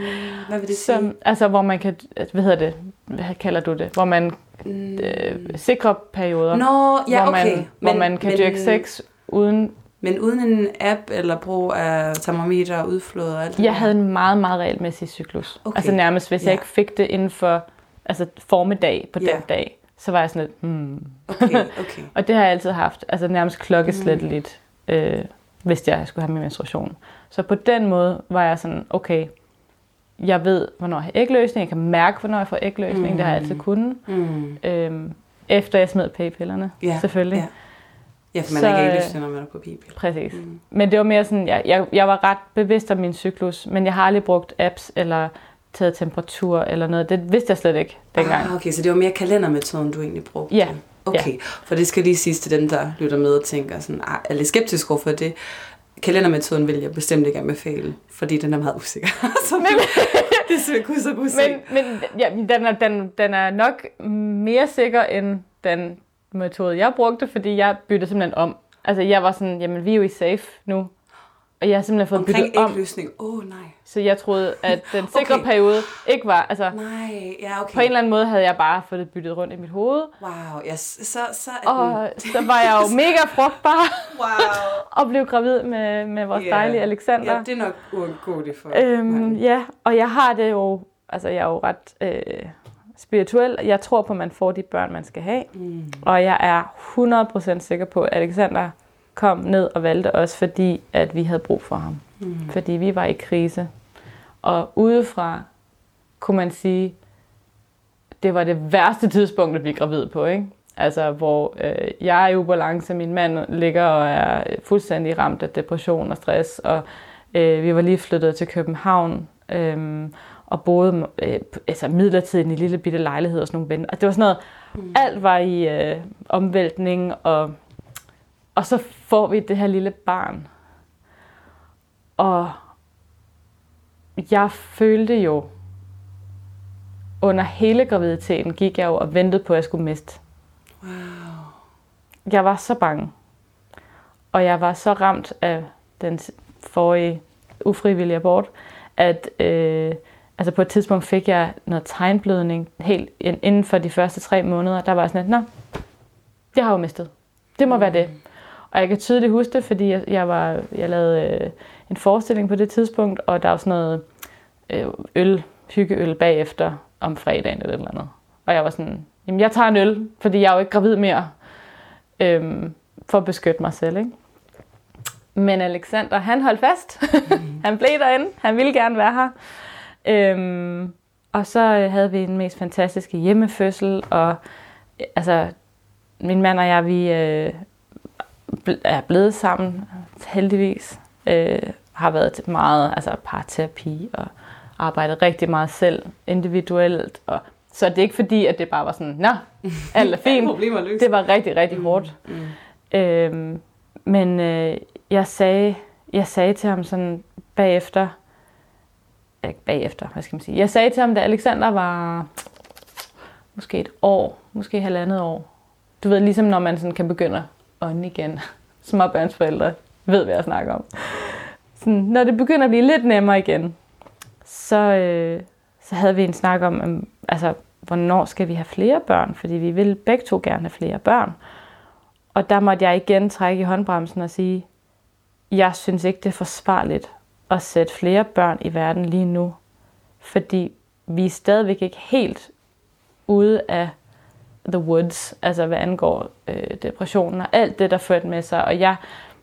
hvad vil det sige? som, altså hvor man kan, hvad hedder det, hvad kalder du det, hvor man øh, sikrer perioder, Nå, ja, hvor, okay. man, hvor man kan dyrke sex uden... Men uden en app eller brug af termometer og udflod og alt det Jeg der? havde en meget, meget regelmæssig cyklus. Okay. Altså nærmest, hvis jeg Ja. ikke fik det inden for altså formiddag på Ja. den dag, så var jeg sådan lidt, hmm. Okay, okay. Og det har jeg altid haft, altså nærmest klokkeslætteligt, mm. øh, hvis jeg skulle have min menstruation. Så på den måde var jeg sådan, okay, jeg ved, hvornår jeg har ægløsning, jeg kan mærke, hvornår jeg får ægløsning, mm. det har jeg altid kunnet. Mm. Øhm, efter jeg smed p-pillerne, Ja, selvfølgelig. ja. Ja, for man Så, er ikke øh, ægløsning, når man er på p-piller. Præcis. Mm. Men det var mere sådan, jeg, jeg, jeg var ret bevidst om min cyklus, men jeg har aldrig brugt apps eller taget temperatur eller noget. Det vidste jeg slet ikke dengang. Ah, okay, så det var mere kalendermetoden, du egentlig brugte? Ja, Okay, for det skal lige siges til dem, der lytter med og tænker sådan, ah, er lidt skeptisk over for det. Kalendermetoden vil jeg bestemt ikke anbefale, fordi den er meget usikker. så men, det er så usikker. Men, men ja, den, er, den, den er nok mere sikker end den metode, jeg brugte, fordi jeg byttede simpelthen om. Altså jeg var sådan, jamen vi er jo i safe nu. Og jeg har simpelthen fået Omkring byttet om. ægløsning, åh oh, nej. Så jeg troede, at den sikre Okay. periode ikke var... Altså, Nej, ja okay. på en eller anden måde havde jeg bare fået det byttet rundt i mit hoved. Wow, ja, så, så, er den... Og så var jeg jo mega frugtbar Wow. og blev gravid med, med vores Ja. dejlige Alexander. Ja, det er nok uundgåeligt for Øhm, ja, og jeg har det jo, altså jeg er jo ret øh, spirituel. Jeg tror på, at man får de børn, man skal have. Mm. Og jeg er 100% sikker på, at Alexander kom ned og valgte os, fordi at vi havde brug for ham. Mm. Fordi vi var i krise. Og udefra kunne man sige, det var det værste tidspunkt at blive gravid på, ikke? Altså, hvor øh, jeg er i ubalance, min mand ligger og er fuldstændig ramt af depression og stress, og øh, vi var lige flyttet til København, øh, og boede øh, altså midlertidigt i en lille bitte lejlighed og sådan nogle venner. Og det var sådan noget, mm. alt var i øh, omvæltning, og, og så får vi det her lille barn. Og jeg følte jo, under hele graviditeten gik jeg jo og ventede på, at jeg skulle miste. Wow. Jeg var så bange. Og jeg var så ramt af den forrige ufrivillige abort, at øh, altså på et tidspunkt fik jeg noget tegnblødning helt ind- inden for de første tre måneder. Der var jeg sådan, at, nå, jeg har jo mistet. Det må mm. være det. Og jeg kan tydeligt huske det, fordi jeg, jeg, var, jeg lavede øh, en forestilling på det tidspunkt, og der var sådan noget øh, øl, hyggeøl bagefter om fredagen eller et eller andet. Og jeg var sådan, jamen jeg tager en øl, fordi jeg er jo ikke gravid mere, øhm, for at beskytte mig selv. Ikke? Men Alexander, han holdt fast. han blev derinde. Han ville gerne være her. Øhm, og så havde vi en mest fantastiske hjemmefødsel, og altså, min mand og jeg, vi øh, er blevet sammen, heldigvis. Øh, har været til meget altså parterapi og arbejdet rigtig meget selv, individuelt. Og, så det er ikke fordi, at det bare var sådan, nå, alt er fint. det var rigtig, rigtig hårdt. Mm, mm. Øhm, men øh, jeg, sagde, jeg sagde til ham sådan bagefter, bagefter, hvad skal man sige. Jeg sagde til ham, da Alexander var måske et år, måske halvandet år. Du ved, ligesom når man sådan kan begynde at ånde igen. Småbørnsforældre ved, hvad jeg snakker om. Sådan, når det begynder at blive lidt nemmere igen, så, øh, så havde vi en snak om, altså, hvornår skal vi have flere børn? Fordi vi vil begge to gerne have flere børn. Og der måtte jeg igen trække i håndbremsen og sige, jeg synes ikke, det er forsvarligt at sætte flere børn i verden lige nu. Fordi vi er stadigvæk ikke helt ude af the woods, altså hvad angår øh, depressionen og alt det, der førte med sig. Og jeg,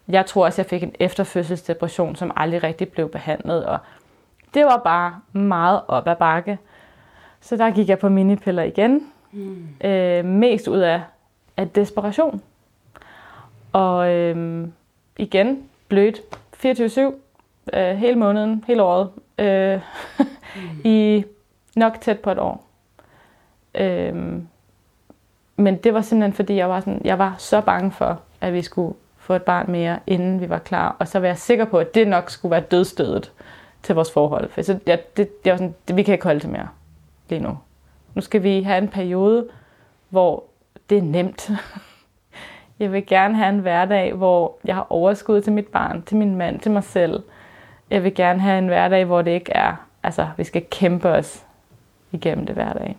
jeg tror også, jeg fik en efterfødselsdepression, som aldrig rigtig blev behandlet. Og det var bare meget op ad bakke. Så der gik jeg på minipiller igen. Mm. Øh, mest ud af, af desperation. Og øh, igen, blødt 24-7, øh, hele måneden, hele året. Øh, mm. I nok tæt på et år. Øh, men det var simpelthen fordi, jeg var, sådan, jeg var så bange for, at vi skulle få et barn mere, inden vi var klar. Og så var jeg sikker på, at det nok skulle være dødstødet til vores forhold. For så, ja, det, det var sådan, det, vi kan ikke holde til mere lige nu. Nu skal vi have en periode, hvor det er nemt. Jeg vil gerne have en hverdag, hvor jeg har overskud til mit barn, til min mand, til mig selv. Jeg vil gerne have en hverdag, hvor det ikke er, altså vi skal kæmpe os igennem det hverdag.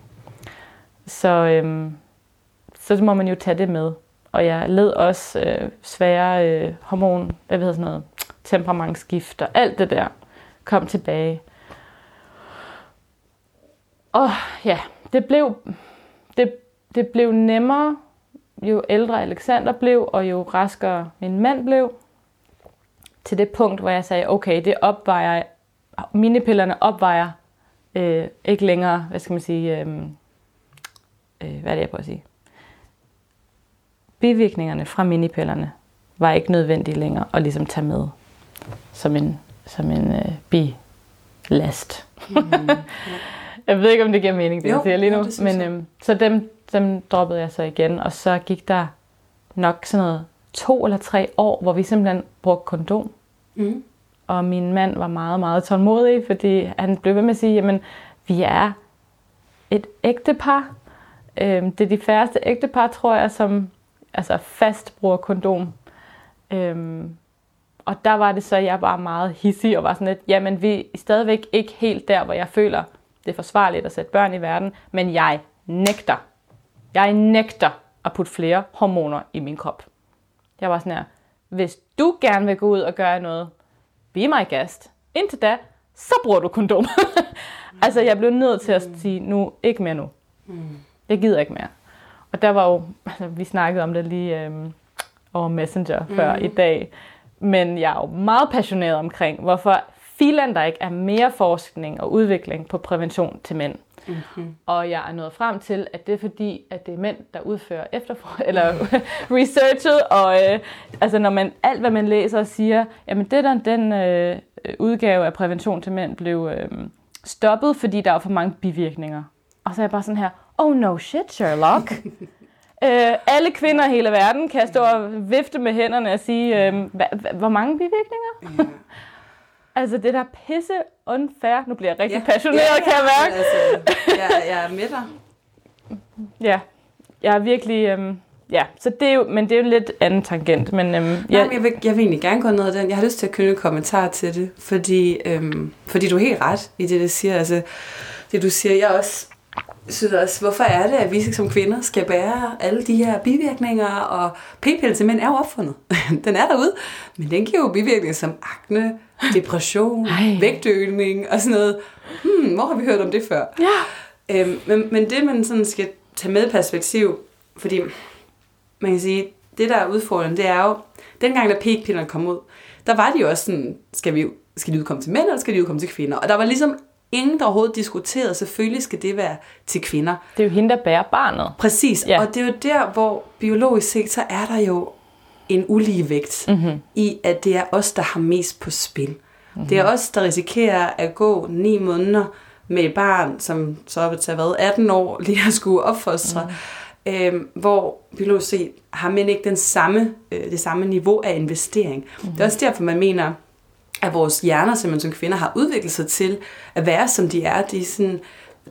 Så, øhm, så må man jo tage det med. Og jeg led også øh, svære øh, hormon, hvad hedder sådan noget, temperamentsskift og alt det der kom tilbage. Og ja, det blev, det, det blev nemmere, jo ældre Alexander blev, og jo raskere min mand blev. Til det punkt, hvor jeg sagde, okay, det opvejer, minipillerne opvejer øh, ikke længere, hvad skal man sige, øh, øh, hvad er det, jeg på at sige? Bivirkningerne fra minipillerne var ikke nødvendige længere at ligesom tage med som en, som en øh, bilast. Mm, ja. jeg ved ikke, om det giver mening, det jo, jeg siger lige nu. Jo, men øhm, så dem, dem droppede jeg så igen, og så gik der nok sådan noget to eller tre år, hvor vi simpelthen brugte kondom. Mm. Og min mand var meget, meget tålmodig, fordi han blev ved med at sige, jamen, vi er et ægtepar. Øhm, det er de færreste ægtepar, tror jeg, som altså fast bruger kondom. Øhm, og der var det så, at jeg var meget hissig og var sådan lidt, jamen vi er stadigvæk ikke helt der, hvor jeg føler, det er forsvarligt at sætte børn i verden, men jeg nægter. Jeg nægter at putte flere hormoner i min krop. Jeg var sådan her, hvis du gerne vil gå ud og gøre noget, be my guest. Indtil da, så bruger du kondom. altså, jeg blev nødt til at sige, nu, ikke mere nu. Jeg gider ikke mere. Og der var jo, altså, vi snakkede om det lige øhm, over Messenger før mm. i dag, men jeg er jo meget passioneret omkring, hvorfor filan der ikke er mere forskning og udvikling på prævention til mænd. Mm-hmm. Og jeg er nået frem til, at det er fordi, at det er mænd, der udfører efterfor eller researchet, og øh, altså når man alt hvad man læser og siger, jamen det der den øh, udgave af prævention til mænd blev øh, stoppet, fordi der var for mange bivirkninger. Og så er jeg bare sådan her, oh no shit Sherlock. Øh, alle kvinder i hele verden kan stå og vifte med hænderne og sige, øh, hvor mange bivirkninger? Altså det der pisse unfair. Nu bliver jeg rigtig ja. passioneret, ja, ja, kan jeg mærke. Altså, jeg, jeg er med dig. ja, jeg er virkelig... Øh, ja, så det er jo, men det er jo lidt anden tangent. Men, øhm, jeg, Nej, jeg, vil, jeg vil egentlig gerne gå ned ad den. Jeg har lyst til at knytte en kommentar til det, fordi, øhm, fordi du er helt ret i det, du siger. Altså, det du siger, jeg også synes også, hvorfor er det, at vi som kvinder skal bære alle de her bivirkninger, og p-pille til mænd er jo opfundet. den er derude, men den giver jo bivirkninger som akne, depression, Ej. vægtøgning og sådan noget. Hmm, hvor har vi hørt om det før? Ja. Øhm, men, men det, man sådan skal tage med perspektiv, fordi man kan sige, det der er udfordringen, det er jo, dengang da p-pillerne kom ud, der var de jo også sådan, skal, vi, skal de udkomme til mænd, eller skal de udkomme til kvinder? Og der var ligesom ingen, der overhovedet diskuterede, selvfølgelig skal det være til kvinder. Det er jo hende, der bærer barnet. Præcis, Ja. og det er jo der, hvor biologisk set, så er der jo en ulige vægt mm-hmm. i, at det er os, der har mest på spil. Mm-hmm. Det er os, der risikerer at gå ni måneder med et barn, som så vil tage hvad, 18 år, lige at skulle opfostre, mm. øhm, hvor biologisk set har mænd ikke den samme, øh, det samme niveau af investering. Mm. Det er også derfor, man mener, at vores hjerner, simpelthen som kvinder, har udviklet sig til at være, som de er. De er sådan,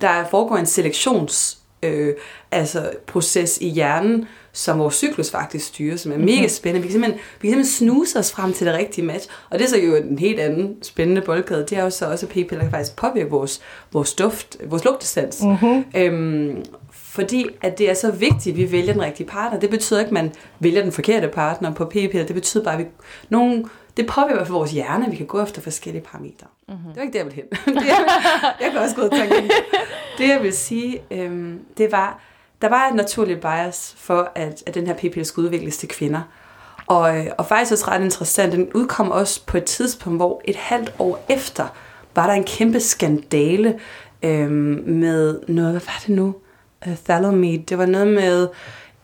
der foregår en selektions øh, altså proces i hjernen, som vores cyklus faktisk styrer, som er Mhm. mega spændende. Vi kan, simpelthen, vi kan simpelthen snuse os frem til det rigtige match. Og det er så jo en helt anden spændende boldgade. Det er jo så også, at p-piller kan faktisk påvirke vores, vores duft, vores lugtesans. Mm-hmm. Øhm, fordi at det er så vigtigt, at vi vælger den rigtige partner. Det betyder ikke, at man vælger den forkerte partner på p-piller. Det betyder bare, at vi, nogen, det påvirker i hvert fald vores hjerne, vi kan gå efter forskellige parametre. Mm-hmm. Det var ikke det, jeg ville hen. det, jeg, jeg kan også gå tænke Det, jeg vil sige, øhm, det var, der var et naturligt bias for, at, at den her p-pille skulle udvikles til kvinder. Og, øh, og faktisk også ret interessant, den udkom også på et tidspunkt, hvor et halvt år efter, var der en kæmpe skandale øhm, med noget, hvad var det nu? Uh, Thalamide. Det var noget med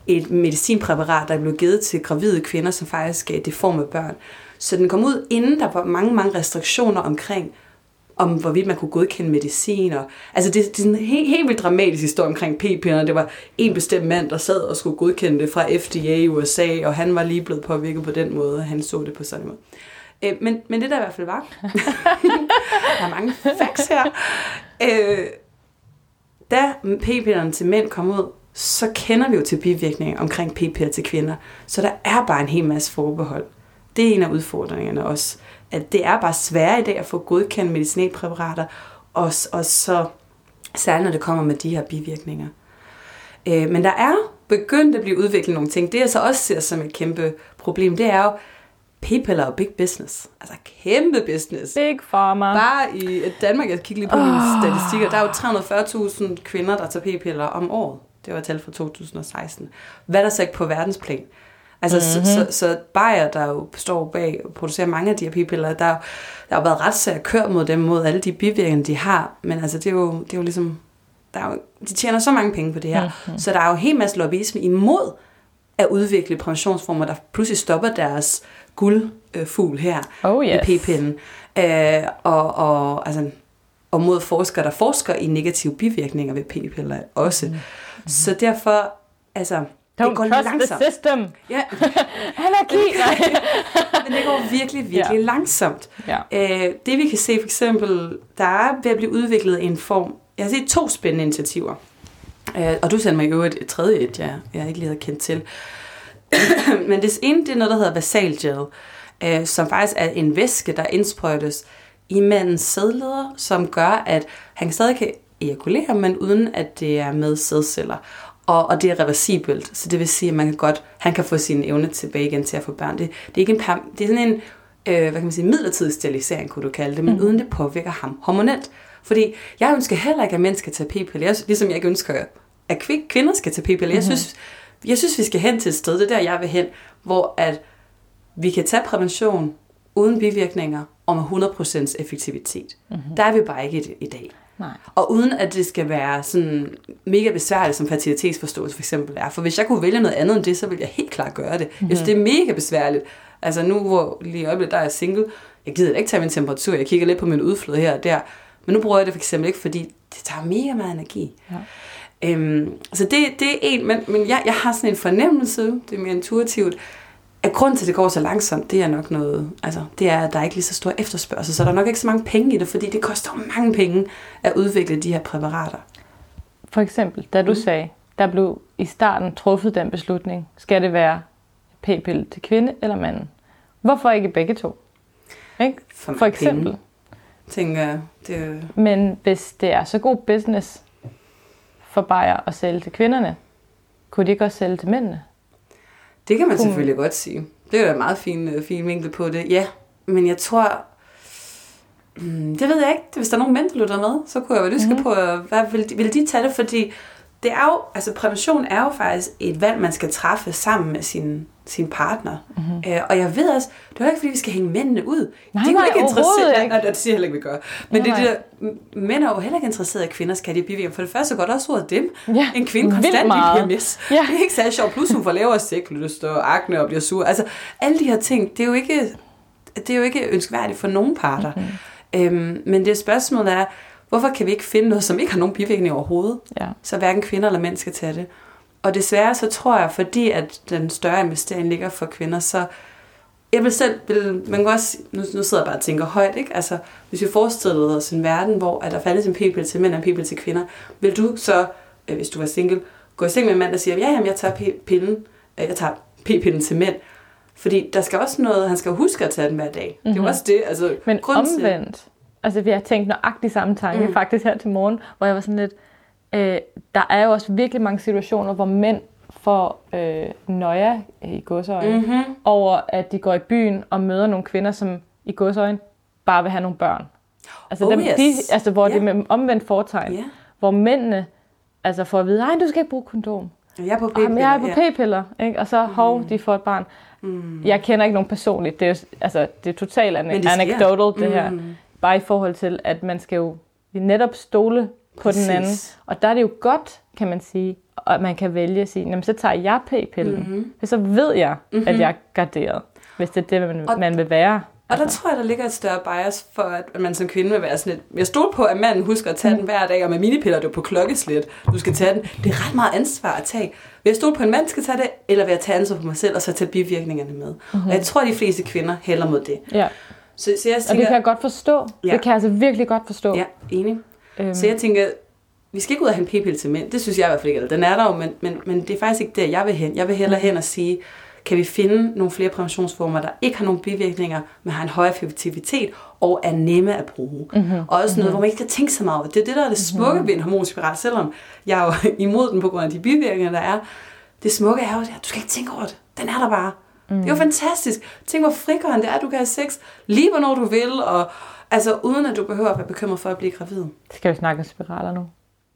et medicinpræparat, der blev givet til gravide kvinder, som faktisk gav deforme børn. Så den kom ud, inden der var mange, mange restriktioner omkring, om hvorvidt man kunne godkende medicin. Og, altså det, det er en helt, helt vildt dramatisk historie omkring p-piller. Det var en bestemt mand, der sad og skulle godkende det fra FDA i USA, og han var lige blevet påvirket på den måde, og han så det på sådan en måde. Øh, men, men det der i hvert fald var, der er mange facts her, øh, da p-pillerne til mænd kom ud, så kender vi jo til bivirkninger omkring p-piller til kvinder. Så der er bare en hel masse forbehold. Det er en af udfordringerne også. At det er bare svært i dag at få godkendt medicinalpræparater, og, og så særligt når det kommer med de her bivirkninger. Øh, men der er begyndt at blive udviklet nogle ting. Det jeg så også ser som et kæmpe problem, det er jo, p-piller er big business. Altså kæmpe business. Big Pharma. Bare i Danmark, jeg kigger lige på oh. mine statistikker, der er jo 340.000 kvinder, der tager p-piller om året. Det var tal fra 2016. Hvad er der så ikke på verdensplan? Altså, mm-hmm. så, så, så Bayer, der jo står bag og producerer mange af de her p-piller, der, der har jo været retssager kørt mod dem, mod alle de bivirkninger, de har. Men altså, det er jo, det er jo ligesom... Der er jo, de tjener så mange penge på det her. Mm-hmm. Så der er jo en hel masse lobbyisme imod at udvikle præventionsformer, der pludselig stopper deres guldfugl her Oh, yes. i p-pillen. Øh, og, og, altså, og mod forskere, der forsker i negative bivirkninger ved p-piller også. Mm. Så derfor, altså, Don't det går trust langsomt. the system. Ja, Anarki. Nej. men det går virkelig, virkelig Ja. langsomt. ja. Øh, det vi kan se for eksempel, der er ved at blive udviklet en form, jeg har set to spændende initiativer. Øh, og du sendte mig jo et, et tredje et, jeg, jeg ikke lige havde kendt til. Men det ene, det er noget, der hedder vasal gel, øh, som faktisk er en væske, der indsprøjtes i mandens sædleder, som gør, at han stadig kan ejakulere, men uden at det er med sædceller. Og, og det er reversibelt, så det vil sige, at man kan godt, han kan få sin evne tilbage igen til at få børn. Det, det er ikke en perm- det er sådan en øh, hvad kan man sige, midlertidig sterilisering, kunne du kalde det, men mm. uden det påvirker ham hormonelt. Fordi jeg ønsker heller ikke, at mænd skal tage p-piller, ligesom jeg ikke ønsker, at kvi- kvinder skal tage p-piller. Jeg, synes, jeg synes, vi skal hen til et sted, det er der, jeg vil hen, hvor at vi kan tage prævention uden bivirkninger og med 100% effektivitet. Mm-hmm. Der er vi bare ikke i, i dag. Nej. Og uden at det skal være sådan mega besværligt, som fertilitetsforståelse for eksempel er. For hvis jeg kunne vælge noget andet end det, så ville jeg helt klart gøre det. Mm-hmm. Jeg synes, det er mega besværligt. Altså nu, hvor lige i øjeblikket, der er jeg single, jeg gider ikke tage min temperatur, jeg kigger lidt på min udflod her og der. Men nu bruger jeg det for eksempel ikke, fordi det tager mega meget energi. Ja. Øhm, så det, det er en, men, men jeg, jeg har sådan en fornemmelse, det er mere intuitivt, at grund til, at det går så langsomt, det er nok noget, altså det er, at der er ikke lige så stor efterspørgsel, så der er nok ikke så mange penge i det, fordi det koster jo mange penge at udvikle de her præparater. For eksempel, da du mm. sagde, der blev i starten truffet den beslutning, skal det være p-pille til kvinde eller manden? Hvorfor ikke begge to? Ikke? For, For eksempel. Penge, tænker jeg, det Men hvis det er så god business for Bayer at sælge til kvinderne, kunne de ikke også sælge til mændene? Det kan man Kunne- selvfølgelig godt sige. Det er da en meget fin, øh, fin vinkel på det. Ja, men jeg tror... Hmm, det ved jeg ikke. Hvis der er nogen mænd, der lytter med, så kunne jeg være nysgerrig mm. på, øh, hvad vil de, vil de tage det? Fordi det er jo, altså prævention er jo faktisk et valg, man skal træffe sammen med sin, sin partner. Mm-hmm. Øh, og jeg ved også, det er ikke, fordi vi skal hænge mændene ud. Nej, de er nej, ikke Nej, ikke. nej, det siger jeg heller ikke, vi gør. Men Nej, det, det der, mænd er jo heller ikke interesseret i, at kvinder skal have de bivirkninger. For det første går der også ud af dem. Ja, en kvinde konstant i. PMS. Ja. Det er ikke særlig sjovt. Plus hun får lavere sæklyst og akne og bliver sur. Altså, alle de her ting, det er jo ikke, det er jo ikke ønskværdigt for nogen parter. Mm-hmm. Øhm, men det spørgsmål er, hvorfor kan vi ikke finde noget, som ikke har nogen bivirkninger overhovedet? Ja. så hverken kvinder eller mænd skal tage det. Og desværre så tror jeg, fordi at den større investering ligger for kvinder, så jeg vil selv, vil, man kan også, nu, nu sidder jeg bare og tænker højt, ikke? Altså, hvis vi forestillede os en verden, hvor at der fandtes en p-pille til mænd og en p-pille til kvinder, vil du så, øh, hvis du var single, gå i seng med en mand, der siger, ja, jamen, jeg tager p-pillen, øh, jeg tager p-pillen til mænd. Fordi der skal også noget, han skal huske at tage den hver dag. Mm-hmm. Det er jo også det, altså... Men til- omvendt, altså vi har tænkt nøjagtigt samme tanke mm. faktisk her til morgen, hvor jeg var sådan lidt, øh, der er jo også virkelig mange situationer, hvor mænd får øh, nøje i godsøjne Mhm. over, at de går i byen og møder nogle kvinder, som i godsøjne bare vil have nogle børn. Altså, Oh, dem, yes. de, altså hvor Ja. det er med omvendt foretegn. Ja. Hvor mændene altså får at vide, nej, du skal ikke bruge kondom. Jeg er på Jamen, p-piller. jeg er på ja. p-piller, ikke? og så hov, de får et barn. Mm. Jeg kender ikke nogen personligt. Det er, altså, det er totalt an- Men det anecdotal, det her. Mm. Bare i forhold til, at man skal jo netop stole på den anden. Og der er det jo godt, kan man sige, at man kan vælge at sige, så tager jeg p-pillen. Mhm. Mm-hmm. Så ved jeg, mm-hmm. at jeg er garderet, hvis det er det, man, Og- man vil være. Og der tror jeg, der ligger et større bias for, at man som kvinde vil være sådan lidt... Jeg stod på, at manden husker at tage den hver dag, og med minipiller, det er på klokkeslæt, du skal tage den. Det er ret meget ansvar at tage. Vil jeg stole på, at en mand skal tage det, eller vil jeg tage ansvar for mig selv, og så tage bivirkningerne med? Mm-hmm. Og jeg tror, de fleste kvinder hælder mod det. Ja. Så, så jeg Og tænker... det kan jeg godt forstå. Ja. Det kan jeg altså virkelig godt forstå. Ja, enig. Øhm, Så jeg tænker, vi skal ikke ud og en p-pille til mænd. Det synes jeg i hvert fald ikke. Den er der jo, men, men, men det er faktisk ikke der, jeg vil hen. Jeg vil hellere hen og sige, kan vi finde nogle flere præventionsformer, der ikke har nogen bivirkninger, men har en høj effektivitet og er nemme at bruge. Mm-hmm. Og også noget, hvor man ikke skal tænke så meget over. Det er det, der er det smukke ved en hormonspiral, selvom jeg er jo imod den på grund af de bivirkninger, der er. Det smukke er jo, at du skal ikke tænke over det. Den er der bare. Mm. Det er jo fantastisk. Tænk, hvor frigørende det er, at du kan have sex lige hvornår du vil, og altså uden at du behøver at være bekymret for at blive gravid. Skal vi snakke om spiraler nu?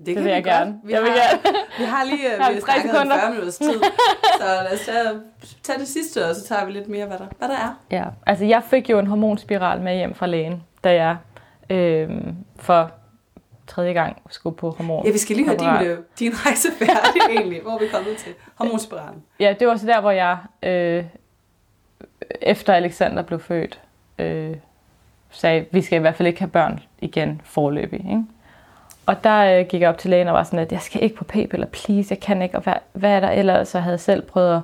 Det, vil vi jeg godt. gerne. Vi Jeg vil har, gerne. vi har lige har vi har snakket sekunder. 40 minutters tid. Så lad os tage, tage det sidste, og så tager vi lidt mere, hvad der, hvad der er. Ja, altså jeg fik jo en hormonspiral med hjem fra lægen, da jeg øh, for tredje gang skulle på hormon. Ja, vi skal lige høre din, øh, din rejse færdig egentlig. Hvor vi kommet til? Hormonspiralen. Ja, det var så der, hvor jeg, øh, efter Alexander blev født, øh, sagde, vi skal i hvert fald ikke have børn igen forløbig. Ikke? Og der øh, gik jeg op til lægen og var sådan, at jeg skal ikke på p-piller, please, jeg kan ikke. Og hvad, hvad er der ellers? Så jeg havde selv prøvet, at,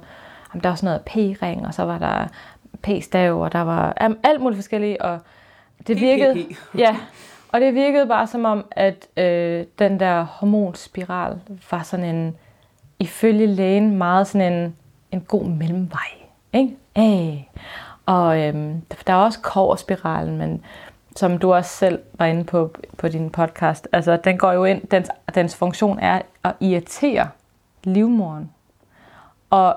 jamen, der var sådan noget p-ring, og så var der p-stav, og der var jamen, alt muligt forskellige. Og det virkede, ja, og det virkede bare som om, at øh, den der hormonspiral var sådan en, ifølge lægen, meget sådan en, en god mellemvej. Ikke? Hey. Og øhm, der er også koverspiralen, men som du også selv var inde på på din podcast, altså den går jo ind, dens, dens funktion er at irritere livmoren. Og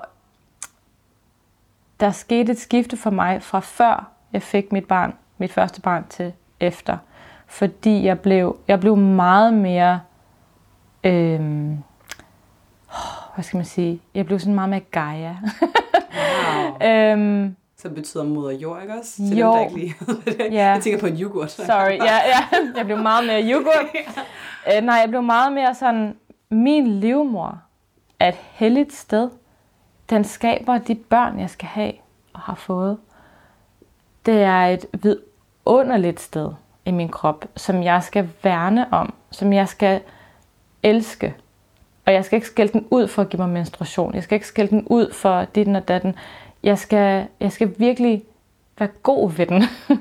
der skete et skifte for mig fra før jeg fik mit barn, mit første barn til efter. Fordi jeg blev, jeg blev meget mere, øhm, hvad skal man sige, jeg blev sådan meget mere Gaia. Wow. øhm, Som betyder moder jord, ikke også? Til Jo. dem, der ikke lige det. Ja. Jeg tænker på en yoghurt. Sorry, ja, ja. Jeg blev meget mere yoghurt. Øh, nej, jeg blev meget mere sådan, min livmor er et helligt sted. Den skaber de børn, jeg skal have og har fået. Det er et vidunderligt sted i min krop, som jeg skal værne om, som jeg skal elske. Og jeg skal ikke skælde den ud for at give mig menstruation. Jeg skal ikke skælde den ud for dit og datten. Jeg skal, jeg skal virkelig være god ved den.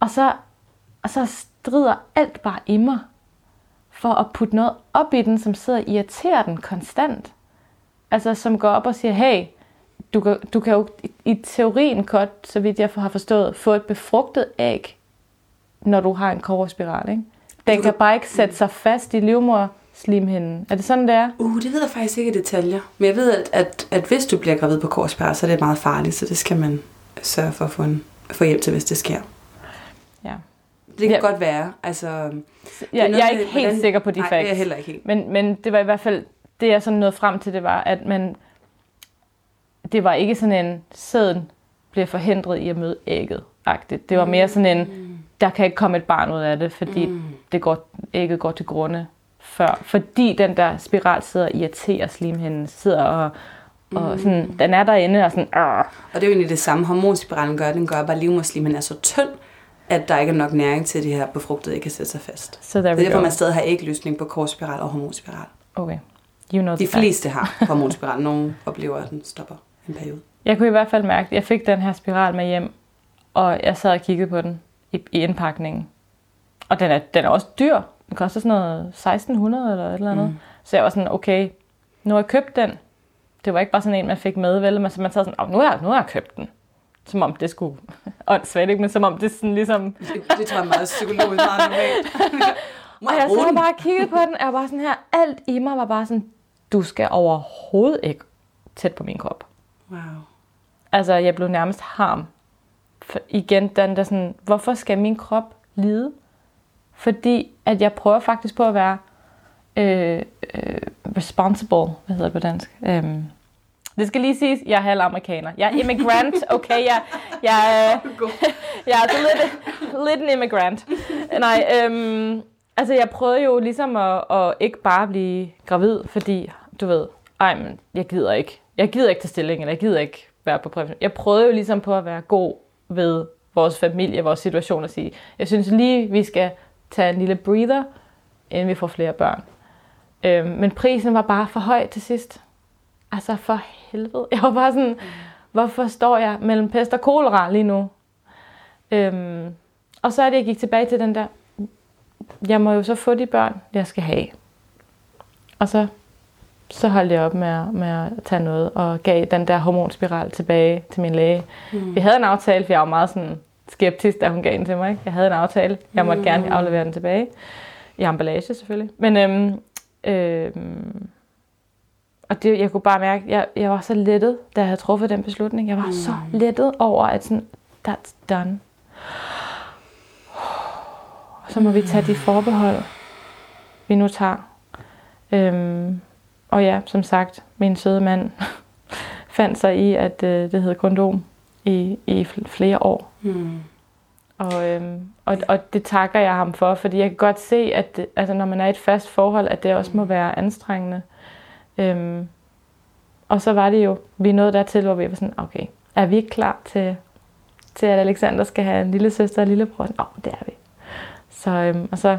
og, så, og så strider alt bare i mig for at putte noget op i den, som sidder og irriterer den konstant. Altså som går op og siger, hey, du kan, du kan jo i, teorien godt, så vidt jeg har forstået, få et befrugtet æg, når du har en koverspiral. Ikke? Den kan bare ikke sætte sig fast i livmorslimhinden. Er det sådan, det er? Uh, det ved jeg faktisk ikke i detaljer. Men jeg ved, at, at, at hvis du bliver gravid på korsbær, så er det meget farligt, så det skal man sørge for at få, en, få hjælp til, hvis det sker. Ja. Det kan Ja. ja. godt være. Altså, Jeg, noget jeg er ikke helt hvordan- sikker på de nej, facts. det er jeg heller ikke helt. Men, men det var i hvert fald, det jeg sådan nåede frem til, det var, at man, det var ikke sådan en, sæden bliver forhindret i at møde ægget. -agtigt. Det var mere sådan en, der kan ikke komme et barn ud af det, fordi mm. det går, ægget går til grunde før. Fordi den der spiral sidder og irriterer slimhinden, sidder og, og sådan, den er derinde og sådan, Arr. Og det er jo egentlig det samme, hormonspiralen gør. Den gør bare, at livmorslimen er så tynd, at der ikke er nok næring til, at det her befrugtede ikke kan sætte sig fast. der Det er derfor, go. man stadig har ægløsning på korsspiral og hormonspiral. Okay, you know De fleste har hormonspiral. Nogle oplever, at den stopper en periode. Jeg kunne i hvert fald mærke, at jeg fik den her spiral med hjem, og jeg sad og kiggede på den i, i indpakningen. Og den er, den er også dyr. Den koster sådan noget 1600 eller et eller andet. Mm. Så jeg var sådan, okay, nu har jeg købt den. Det var ikke bare sådan en, man fik med, vel? Men så man sad sådan, oh, nu, har jeg, nu har jeg købt den. Som om det skulle... Åndssvagt, ikke? Men som om det sådan ligesom... Det, det tror jeg meget psykologisk meget normalt. Og jeg sad bare og kiggede på den, og jeg var bare sådan her, alt i mig var bare sådan, du skal overhovedet ikke tæt på min krop. Wow. Altså, jeg blev nærmest harm. For igen, den der sådan, hvorfor skal min krop lide? Fordi at jeg prøver faktisk på at være øh, øh, responsible, hvad hedder det på dansk? Øhm, det skal lige siges, jeg er halv amerikaner. Jeg er immigrant, okay? Jeg, jeg, øh, jeg er altså lidt, lidt en immigrant. Nej, øhm, altså jeg prøvede jo ligesom at, at ikke bare blive gravid, fordi, du ved, ej, men jeg gider ikke. Jeg gider ikke til stilling, eller jeg gider ikke være på prævention. Jeg prøvede jo ligesom på at være god ved vores familie, vores situation, og sige, jeg synes lige, vi skal tage en lille breather, inden vi får flere børn. Øhm, men prisen var bare for høj til sidst. Altså for helvede. Jeg var bare sådan, hvorfor står jeg mellem pest og kolera lige nu? Øhm, og så er det, jeg gik tilbage til den der, jeg må jo så få de børn, jeg skal have. Og så, så holdt jeg op med at, med at tage noget, og gav den der hormonspiral tilbage til min læge. Mm. Vi havde en aftale, for jeg var meget sådan skeptisk, da hun gav den til mig. Jeg havde en aftale, jeg måtte mm. gerne aflevere den tilbage. I emballage selvfølgelig. Men øhm, øhm, og det, jeg kunne bare mærke, jeg, jeg var så lettet, da jeg havde truffet den beslutning. Jeg var mm. så lettet over, at sådan, that's done. Så må vi tage de forbehold, vi nu tager. Øhm, og ja, som sagt, min søde mand fandt sig i, at øh, det hed kondom i, i fl- flere år. Hmm. Og, øhm, og, og det takker jeg ham for, fordi jeg kan godt se, at det, altså, når man er i et fast forhold, at det også må være anstrengende. Øhm, og så var det jo, vi nåede dertil, hvor vi var sådan, okay, er vi ikke klar til, til at Alexander skal have en lille søster og lillebror? Åh, oh, det er vi. Så, øhm, og så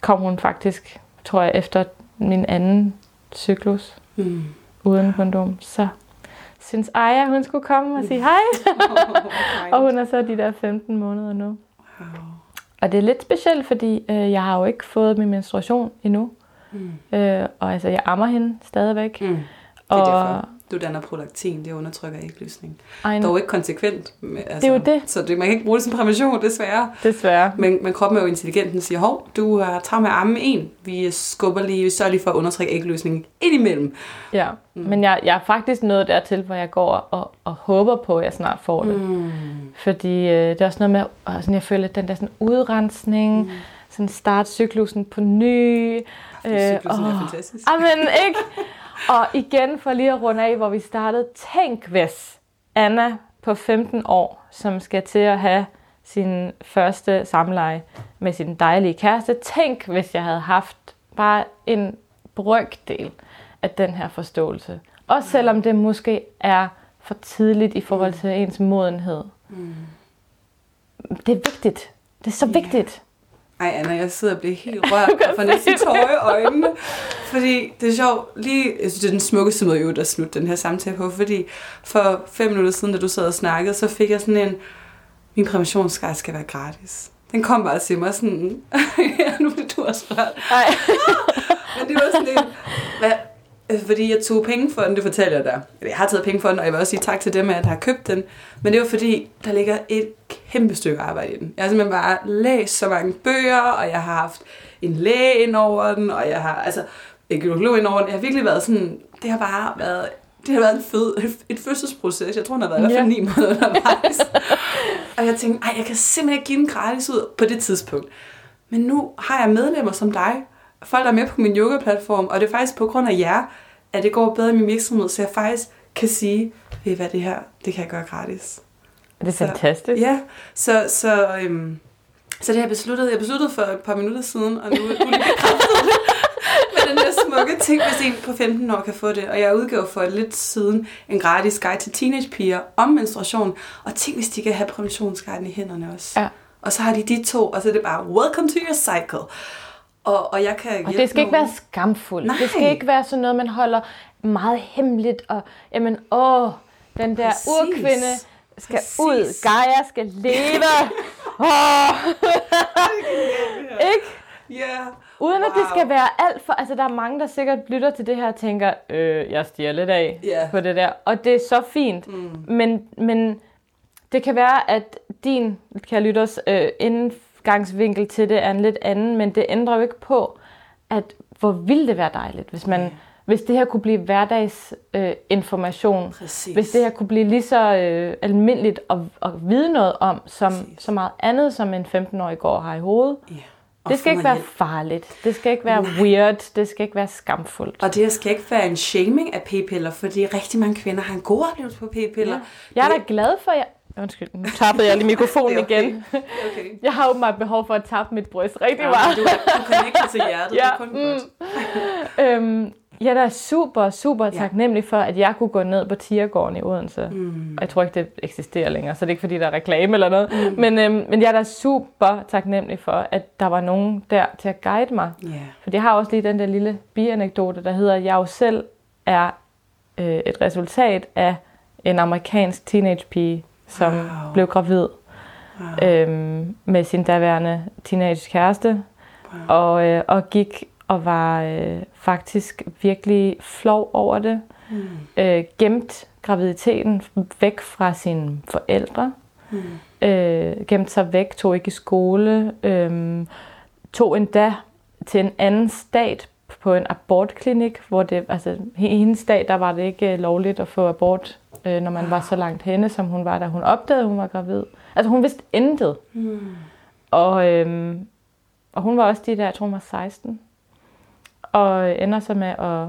kom hun faktisk, tror jeg, efter min anden cyklus Hmm. uden kondom. Så synes Aya, hun skulle komme og sige hej. og hun er så de der 15 måneder nu. Wow. Og det er lidt specielt, fordi øh, jeg har jo ikke fået min menstruation endnu. Mm. Øh, og altså, jeg ammer hende stadigvæk. Mm. Det er og derfor. Du danner prolaktin, det undertrykker ægløsning. Dog ikke konsekvent. Med, altså, Det er jo det. Så det, man kan ikke bruge det som prævention, desværre. desværre. Men, men kroppen er jo intelligent, den siger, hov, du har travlt med at amme en. Vi skubber lige, vi sørger lige for at undertrykke ægløsningen indimellem. Ja. Mm. Men jeg, jeg er faktisk nået dertil, hvor jeg går og, og håber på, at jeg snart får det. Mm. Fordi øh, det er også noget med, og sådan, jeg føler, at den der sådan udrensning, mm. sådan start cyklusen på ny. Cyklusen er åh. fantastisk. Amen, ikke? Og igen, for lige at runde af, hvor vi startede. Tænk hvis Anna på 15 år, som skal til at have sin første samleje med sin dejlige kæreste. Tænk, hvis jeg havde haft bare en brøkdel af den her forståelse. Også selvom det måske er for tidligt i forhold til ens modenhed. Mm. Det er vigtigt. Det er så vigtigt. Ej, Anna, jeg sidder og bliver helt rørt og får næsten tårer i øjnene. Fordi det er sjovt, lige, jeg synes, det er den smukkeste måde, der slutte den her samtale på, fordi for fem minutter siden, da du sad og snakkede, så fik jeg sådan en, min præventionsguide skal være gratis. Den kom bare til mig sådan, ja, nu bliver du også rørt. Men det var sådan en, hvad, øh, fordi jeg tog penge for den, det fortæller jeg dig. Jeg har taget penge for den, og jeg vil også sige tak til dem, at har købt den. Men det var fordi, der ligger et kæmpe stykke arbejde i den. Jeg har simpelthen bare læst så mange bøger, og jeg har haft en læge ind over den, og jeg har, altså, en gynekolog ind over den. Jeg har virkelig været sådan, det har bare været, det har været en fed, et fødselsproces. Jeg tror, den har været i hvert fald ni måneder undervejs. Og jeg tænkte, ej, jeg kan simpelthen ikke give den gratis ud på det tidspunkt. Men nu har jeg medlemmer som dig, folk der er med på min yoga-platform, og det er faktisk på grund af jer, at det går bedre i min virksomhed, så jeg faktisk kan sige, ved hvad det her, det kan jeg gøre gratis. Det er Så- fantastisk. Ja, så, så, øhm, så det har jeg besluttet. Jeg besluttede for et par minutter siden, og nu, er det bekræftet med den der smukke ting, hvis en på 15 år kan få det. Og jeg udgav for lidt siden en gratis guide til teenagepiger om menstruation. Og tænk, hvis de kan have præventionsguiden i hænderne også. Ja. Og så har de de to, og så er det bare, welcome to your cycle. Og, og jeg kan Og det skal ikke nogen. være skamfuldt. Nej. Det skal ikke være sådan noget, man holder meget hemmeligt. Og jamen, åh, den der Præcis. urkvinde skal Præcis. ud. Gaia skal leve. Åh, ikke? Ja. Uden at det Wow. skal være alt for... Altså, der er mange, der sikkert lytter til det her og tænker, øh, jeg stiger lidt af Ja. på det der. Og det er så fint. Mm. Men, men det kan være, at din, kan lytters, øh, indgangsvinkel til det er en lidt anden, men det ændrer jo ikke på, at hvor ville det være dejligt, hvis man... Hvis det her kunne blive hverdagsinformation, øh, Præcis. hvis det her kunne blive lige så øh, almindeligt at, at vide noget om, som Præcis. så meget andet, som en 15-årig går har i hovedet. Ja. Og Det skal ikke være hjælp. farligt. Det skal ikke være weird. Det skal ikke være skamfuldt. Og det skal ikke være en shaming af p-piller, fordi rigtig mange kvinder har en god oplevelse på p-piller. Jeg er da glad for jer. Undskyld, nu tappede jeg lige mikrofonen okay. igen. Okay. Jeg har åbenbart behov for at tappe mit bryst rigtig Ja, meget. du, du connecter til hjertet, Ja, det er kun godt. Øhm, jeg er da super, super taknemmelig for, at jeg kunne gå ned på Tiergården i Odense. Mm. Jeg tror ikke, det eksisterer længere, så det er ikke, fordi der er reklame eller noget. Mm. Men, øhm, men jeg er da super taknemmelig for, at der var nogen der til at guide mig. Ja. For jeg har også lige den der lille bianekdote, der hedder, at jeg jo selv er øh, et resultat af en amerikansk teenagepige, som wow. blev gravid Wow. øhm, med sin daværende teenage kæreste, Wow. og, øh, og gik og var øh, faktisk virkelig flov over det. Mm. Øh, gemt graviditeten væk fra sine forældre. Mm. Øh, gemte sig væk, tog ikke i skole. Øh, tog endda til en anden stat på en abortklinik, hvor det, altså i hendes stat, der var det ikke øh, lovligt at få abort, øh, når man var så langt henne, som hun var, da hun opdagede, hun var gravid. Altså hun vidste intet. Mm. Og, øhm, og hun var også de der, jeg tror hun var 16. Og ender så med at,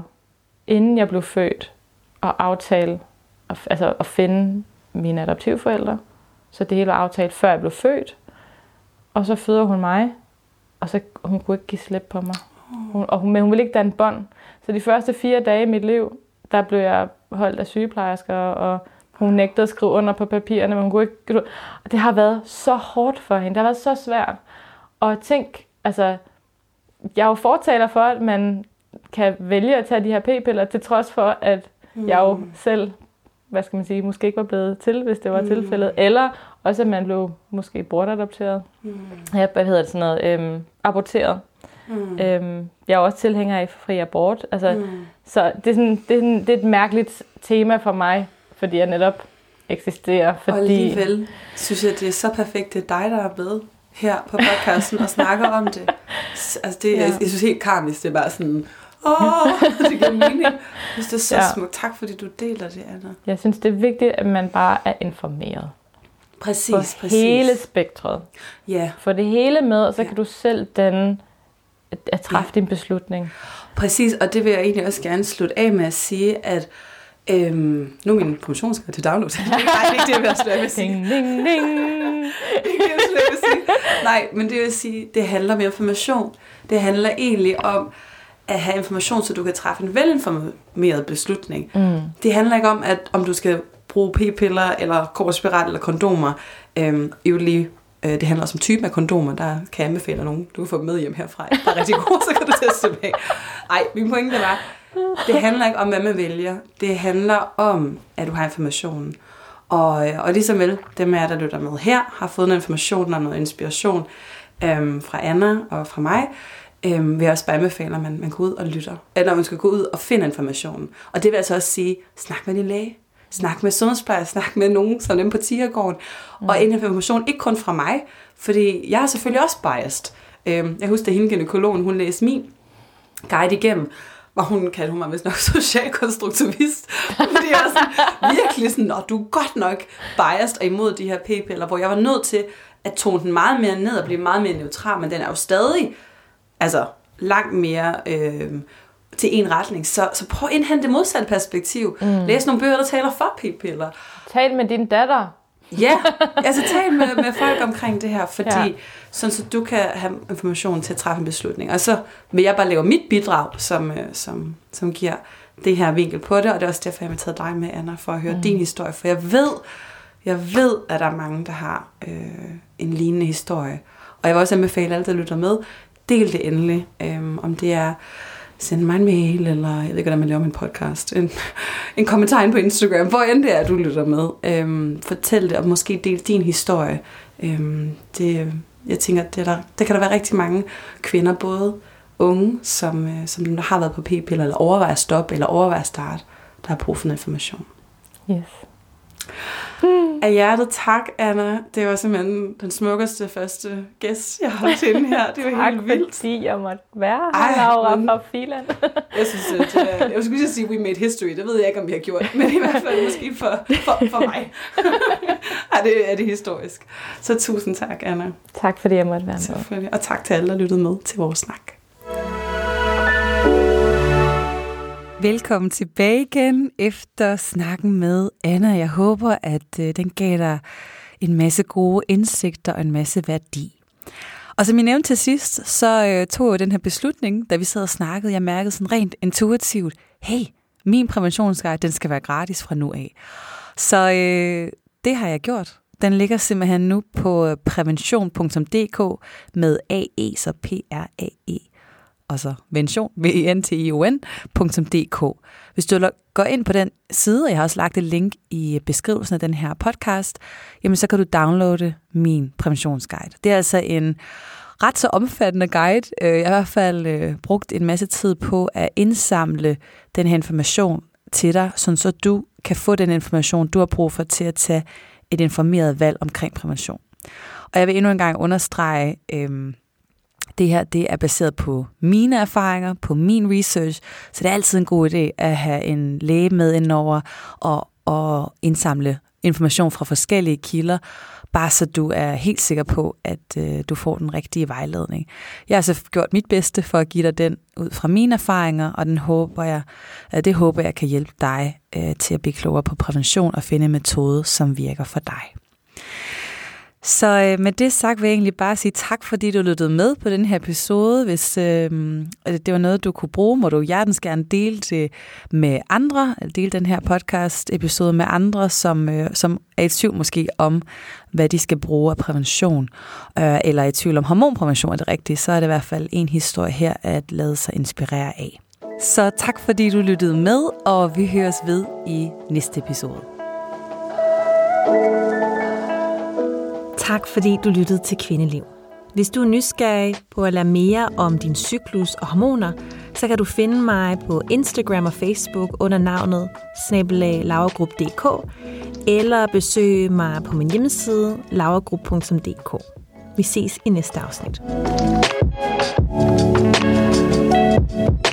inden jeg blev født, at aftale, at, altså at finde mine adoptivforældre. Så det hele var aftalt, før jeg blev født. Og så føder hun mig, og så hun kunne ikke give slip på mig. Hun, og hun, men hun ville ikke danne bånd. Så de første fire dage i mit liv, der blev jeg holdt af sygeplejersker, og hun nægtede at skrive under på papirerne, men hun kunne ikke... Det har været så hårdt for hende. Det har været så svært. Og tænk, altså, jeg er jo fortaler for, at man kan vælge at tage de her p-piller, til trods for, at mm. jeg jo selv, hvad skal man sige, måske ikke var blevet til, hvis det var mm. tilfældet. Eller også, at man blev måske bortadopteret. Mm. Ja, hvad hedder det sådan noget? Øhm, aborteret. Mm. Øhm, jeg er også tilhænger af fri abort. Altså, Mm. Så det er, sådan, det, er sådan, det er et mærkeligt tema for mig, fordi jeg netop eksisterer. Fordi, Og alligevel synes jeg, det er så perfekt, det er dig, der er med her på podcasten og snakker om det. Altså det, ja. Ja. jeg, jeg synes helt karmisk, det er bare sådan, åh, det giver mening. Jeg synes, det er så ja. Ja. smukt. Tak, fordi du deler det, Anna. Jeg synes, det er vigtigt, at man bare er informeret. Præcis, på præcis. hele spektret. Ja, Få det hele med, og så Ja. kan du selv danne, at, at træffe din beslutning. præcis. Og det vil jeg egentlig også gerne slutte af med at sige, at øhm, nu er min promotionsskridt til download. Nej, det er ikke det, jeg vil at sige. Ding, ding, ding. Det det, jeg slet vil sige. Nej, men det vil sige, det handler om information. Det handler egentlig om at have information, så du kan træffe en velinformeret beslutning. Mm. Det handler ikke om, at om du skal bruge p-piller, eller kobberspiral, eller kondomer. Øhm, i øvrigt lige, øh, det handler også om typen af kondomer. Der kan jeg anbefale nogen. Du kan få dem med hjem herfra. Der er rigtig gode, så kan du teste dem af. Ej, min pointe var, det handler ikke om, hvad man vælger. Det handler om, at du har informationen. Og, øh, og ligesom vel, dem af jer, der lytter med her, har fået noget information og noget inspiration øhm, fra Anna og fra mig, øhm, vil jeg også bare anbefale, at man, man går ud og lytter. Eller man skal gå ud og finde informationen. Og det vil altså også sige, snak med din læge. Snak med sundhedsplejer, snak med nogen, som dem på Tigergården. Mm. Og information, ikke kun fra mig, fordi jeg er selvfølgelig også biased. Øhm, jeg husker, at hende gynekologen, hun læste min guide igennem, hvor hun kaldte hun mig vist nok socialkonstruktivist. Fordi jeg er sådan, virkelig sådan, og du er godt nok biased og imod de her p-piller, hvor jeg var nødt til at tone den meget mere ned og blive meget mere neutral, men den er jo stadig altså, langt mere øh, til en retning. Så, så prøv at indhente det modsatte perspektiv. Mm. Læs nogle bøger, der taler for p-piller. Tal med din datter. Ja, altså tal med, med folk omkring det her, fordi ja. sådan så du kan have information til at træffe en beslutning. Og så vil jeg bare lave mit bidrag, som, øh, som, som giver det her vinkel på det, og det er også derfor, jeg har taget dig med, Anna, for at høre mm. din historie, for jeg ved, jeg ved, at der er mange, der har øh, en lignende historie. Og jeg vil også anbefale alle, der lytter med, del det endelig, øh, om det er sende mig en mail, eller jeg ved ikke, hvordan man laver min podcast, en, en kommentar ind på Instagram, hvor end det er, du lytter med. Øhm, fortæl det, og måske del din historie. Øhm, det, jeg tænker, det, der, det kan der være rigtig mange kvinder, både unge, som, øh, som har været på p-piller, eller overvejer at stoppe, eller overvejer at starte, der har brug for information. Yes. Af hjertet tak, Anna. Det var simpelthen den smukkeste første gæst, jeg har til her. Det var tak, helt vildt. fordi jeg måtte være her, Laura men... fra Filan. jeg synes, at, uh, jeg skulle sige, we made history. Det ved jeg ikke, om vi har gjort. Men i hvert fald måske for, for, for mig. ja, det er det historisk. Så tusind tak, Anna. Tak, fordi jeg måtte være med. Og tak til alle, der lyttede med til vores snak. Velkommen tilbage igen efter snakken med Anna. Jeg håber, at øh, den gav dig en masse gode indsigter og en masse værdi. Og som jeg nævnte til sidst, så øh, tog jeg den her beslutning, da vi sad og snakkede. Jeg mærkede sådan rent intuitivt, hey, min præventionsguide, den skal være gratis fra nu af. Så øh, det har jeg gjort. Den ligger simpelthen nu på øh, prævention.dk med AE, så P-R-A-E og så vention, v e n t i o Hvis du går ind på den side, og jeg har også lagt et link i beskrivelsen af den her podcast, jamen så kan du downloade min præventionsguide. Det er altså en ret så omfattende guide. Øh, jeg har i hvert fald øh, brugt en masse tid på at indsamle den her information til dig, sådan så du kan få den information, du har brug for til at tage et informeret valg omkring prævention. Og jeg vil endnu en gang understrege, øh, det her det er baseret på mine erfaringer, på min research, så det er altid en god idé at have en læge med indover og, og indsamle information fra forskellige kilder, bare så du er helt sikker på, at øh, du får den rigtige vejledning. Jeg har så gjort mit bedste for at give dig den ud fra mine erfaringer, og den håber jeg, øh, det håber jeg kan hjælpe dig øh, til at blive klogere på prævention og finde en metode, som virker for dig. Så øh, med det sagt vil jeg egentlig bare sige tak, fordi du lyttede med på den her episode. Hvis øh, øh det var noget, du kunne bruge, må du hjertens gerne dele det med andre. Dele den her podcast-episode med andre, som, øh, som er i tvivl måske om, hvad de skal bruge af prævention. Øh, eller er i tvivl om hormonprævention er det rigtige, så er det i hvert fald en historie her at lade sig inspirere af. Så tak fordi du lyttede med, og vi høres ved i næste episode. Tak fordi du lyttede til Kvindeliv. Hvis du er nysgerrig på at lære mere om din cyklus og hormoner, så kan du finde mig på Instagram og Facebook under navnet snabelaglaugrup.dk eller besøge mig på min hjemmeside laugrup.dk. Vi ses i næste afsnit. thank you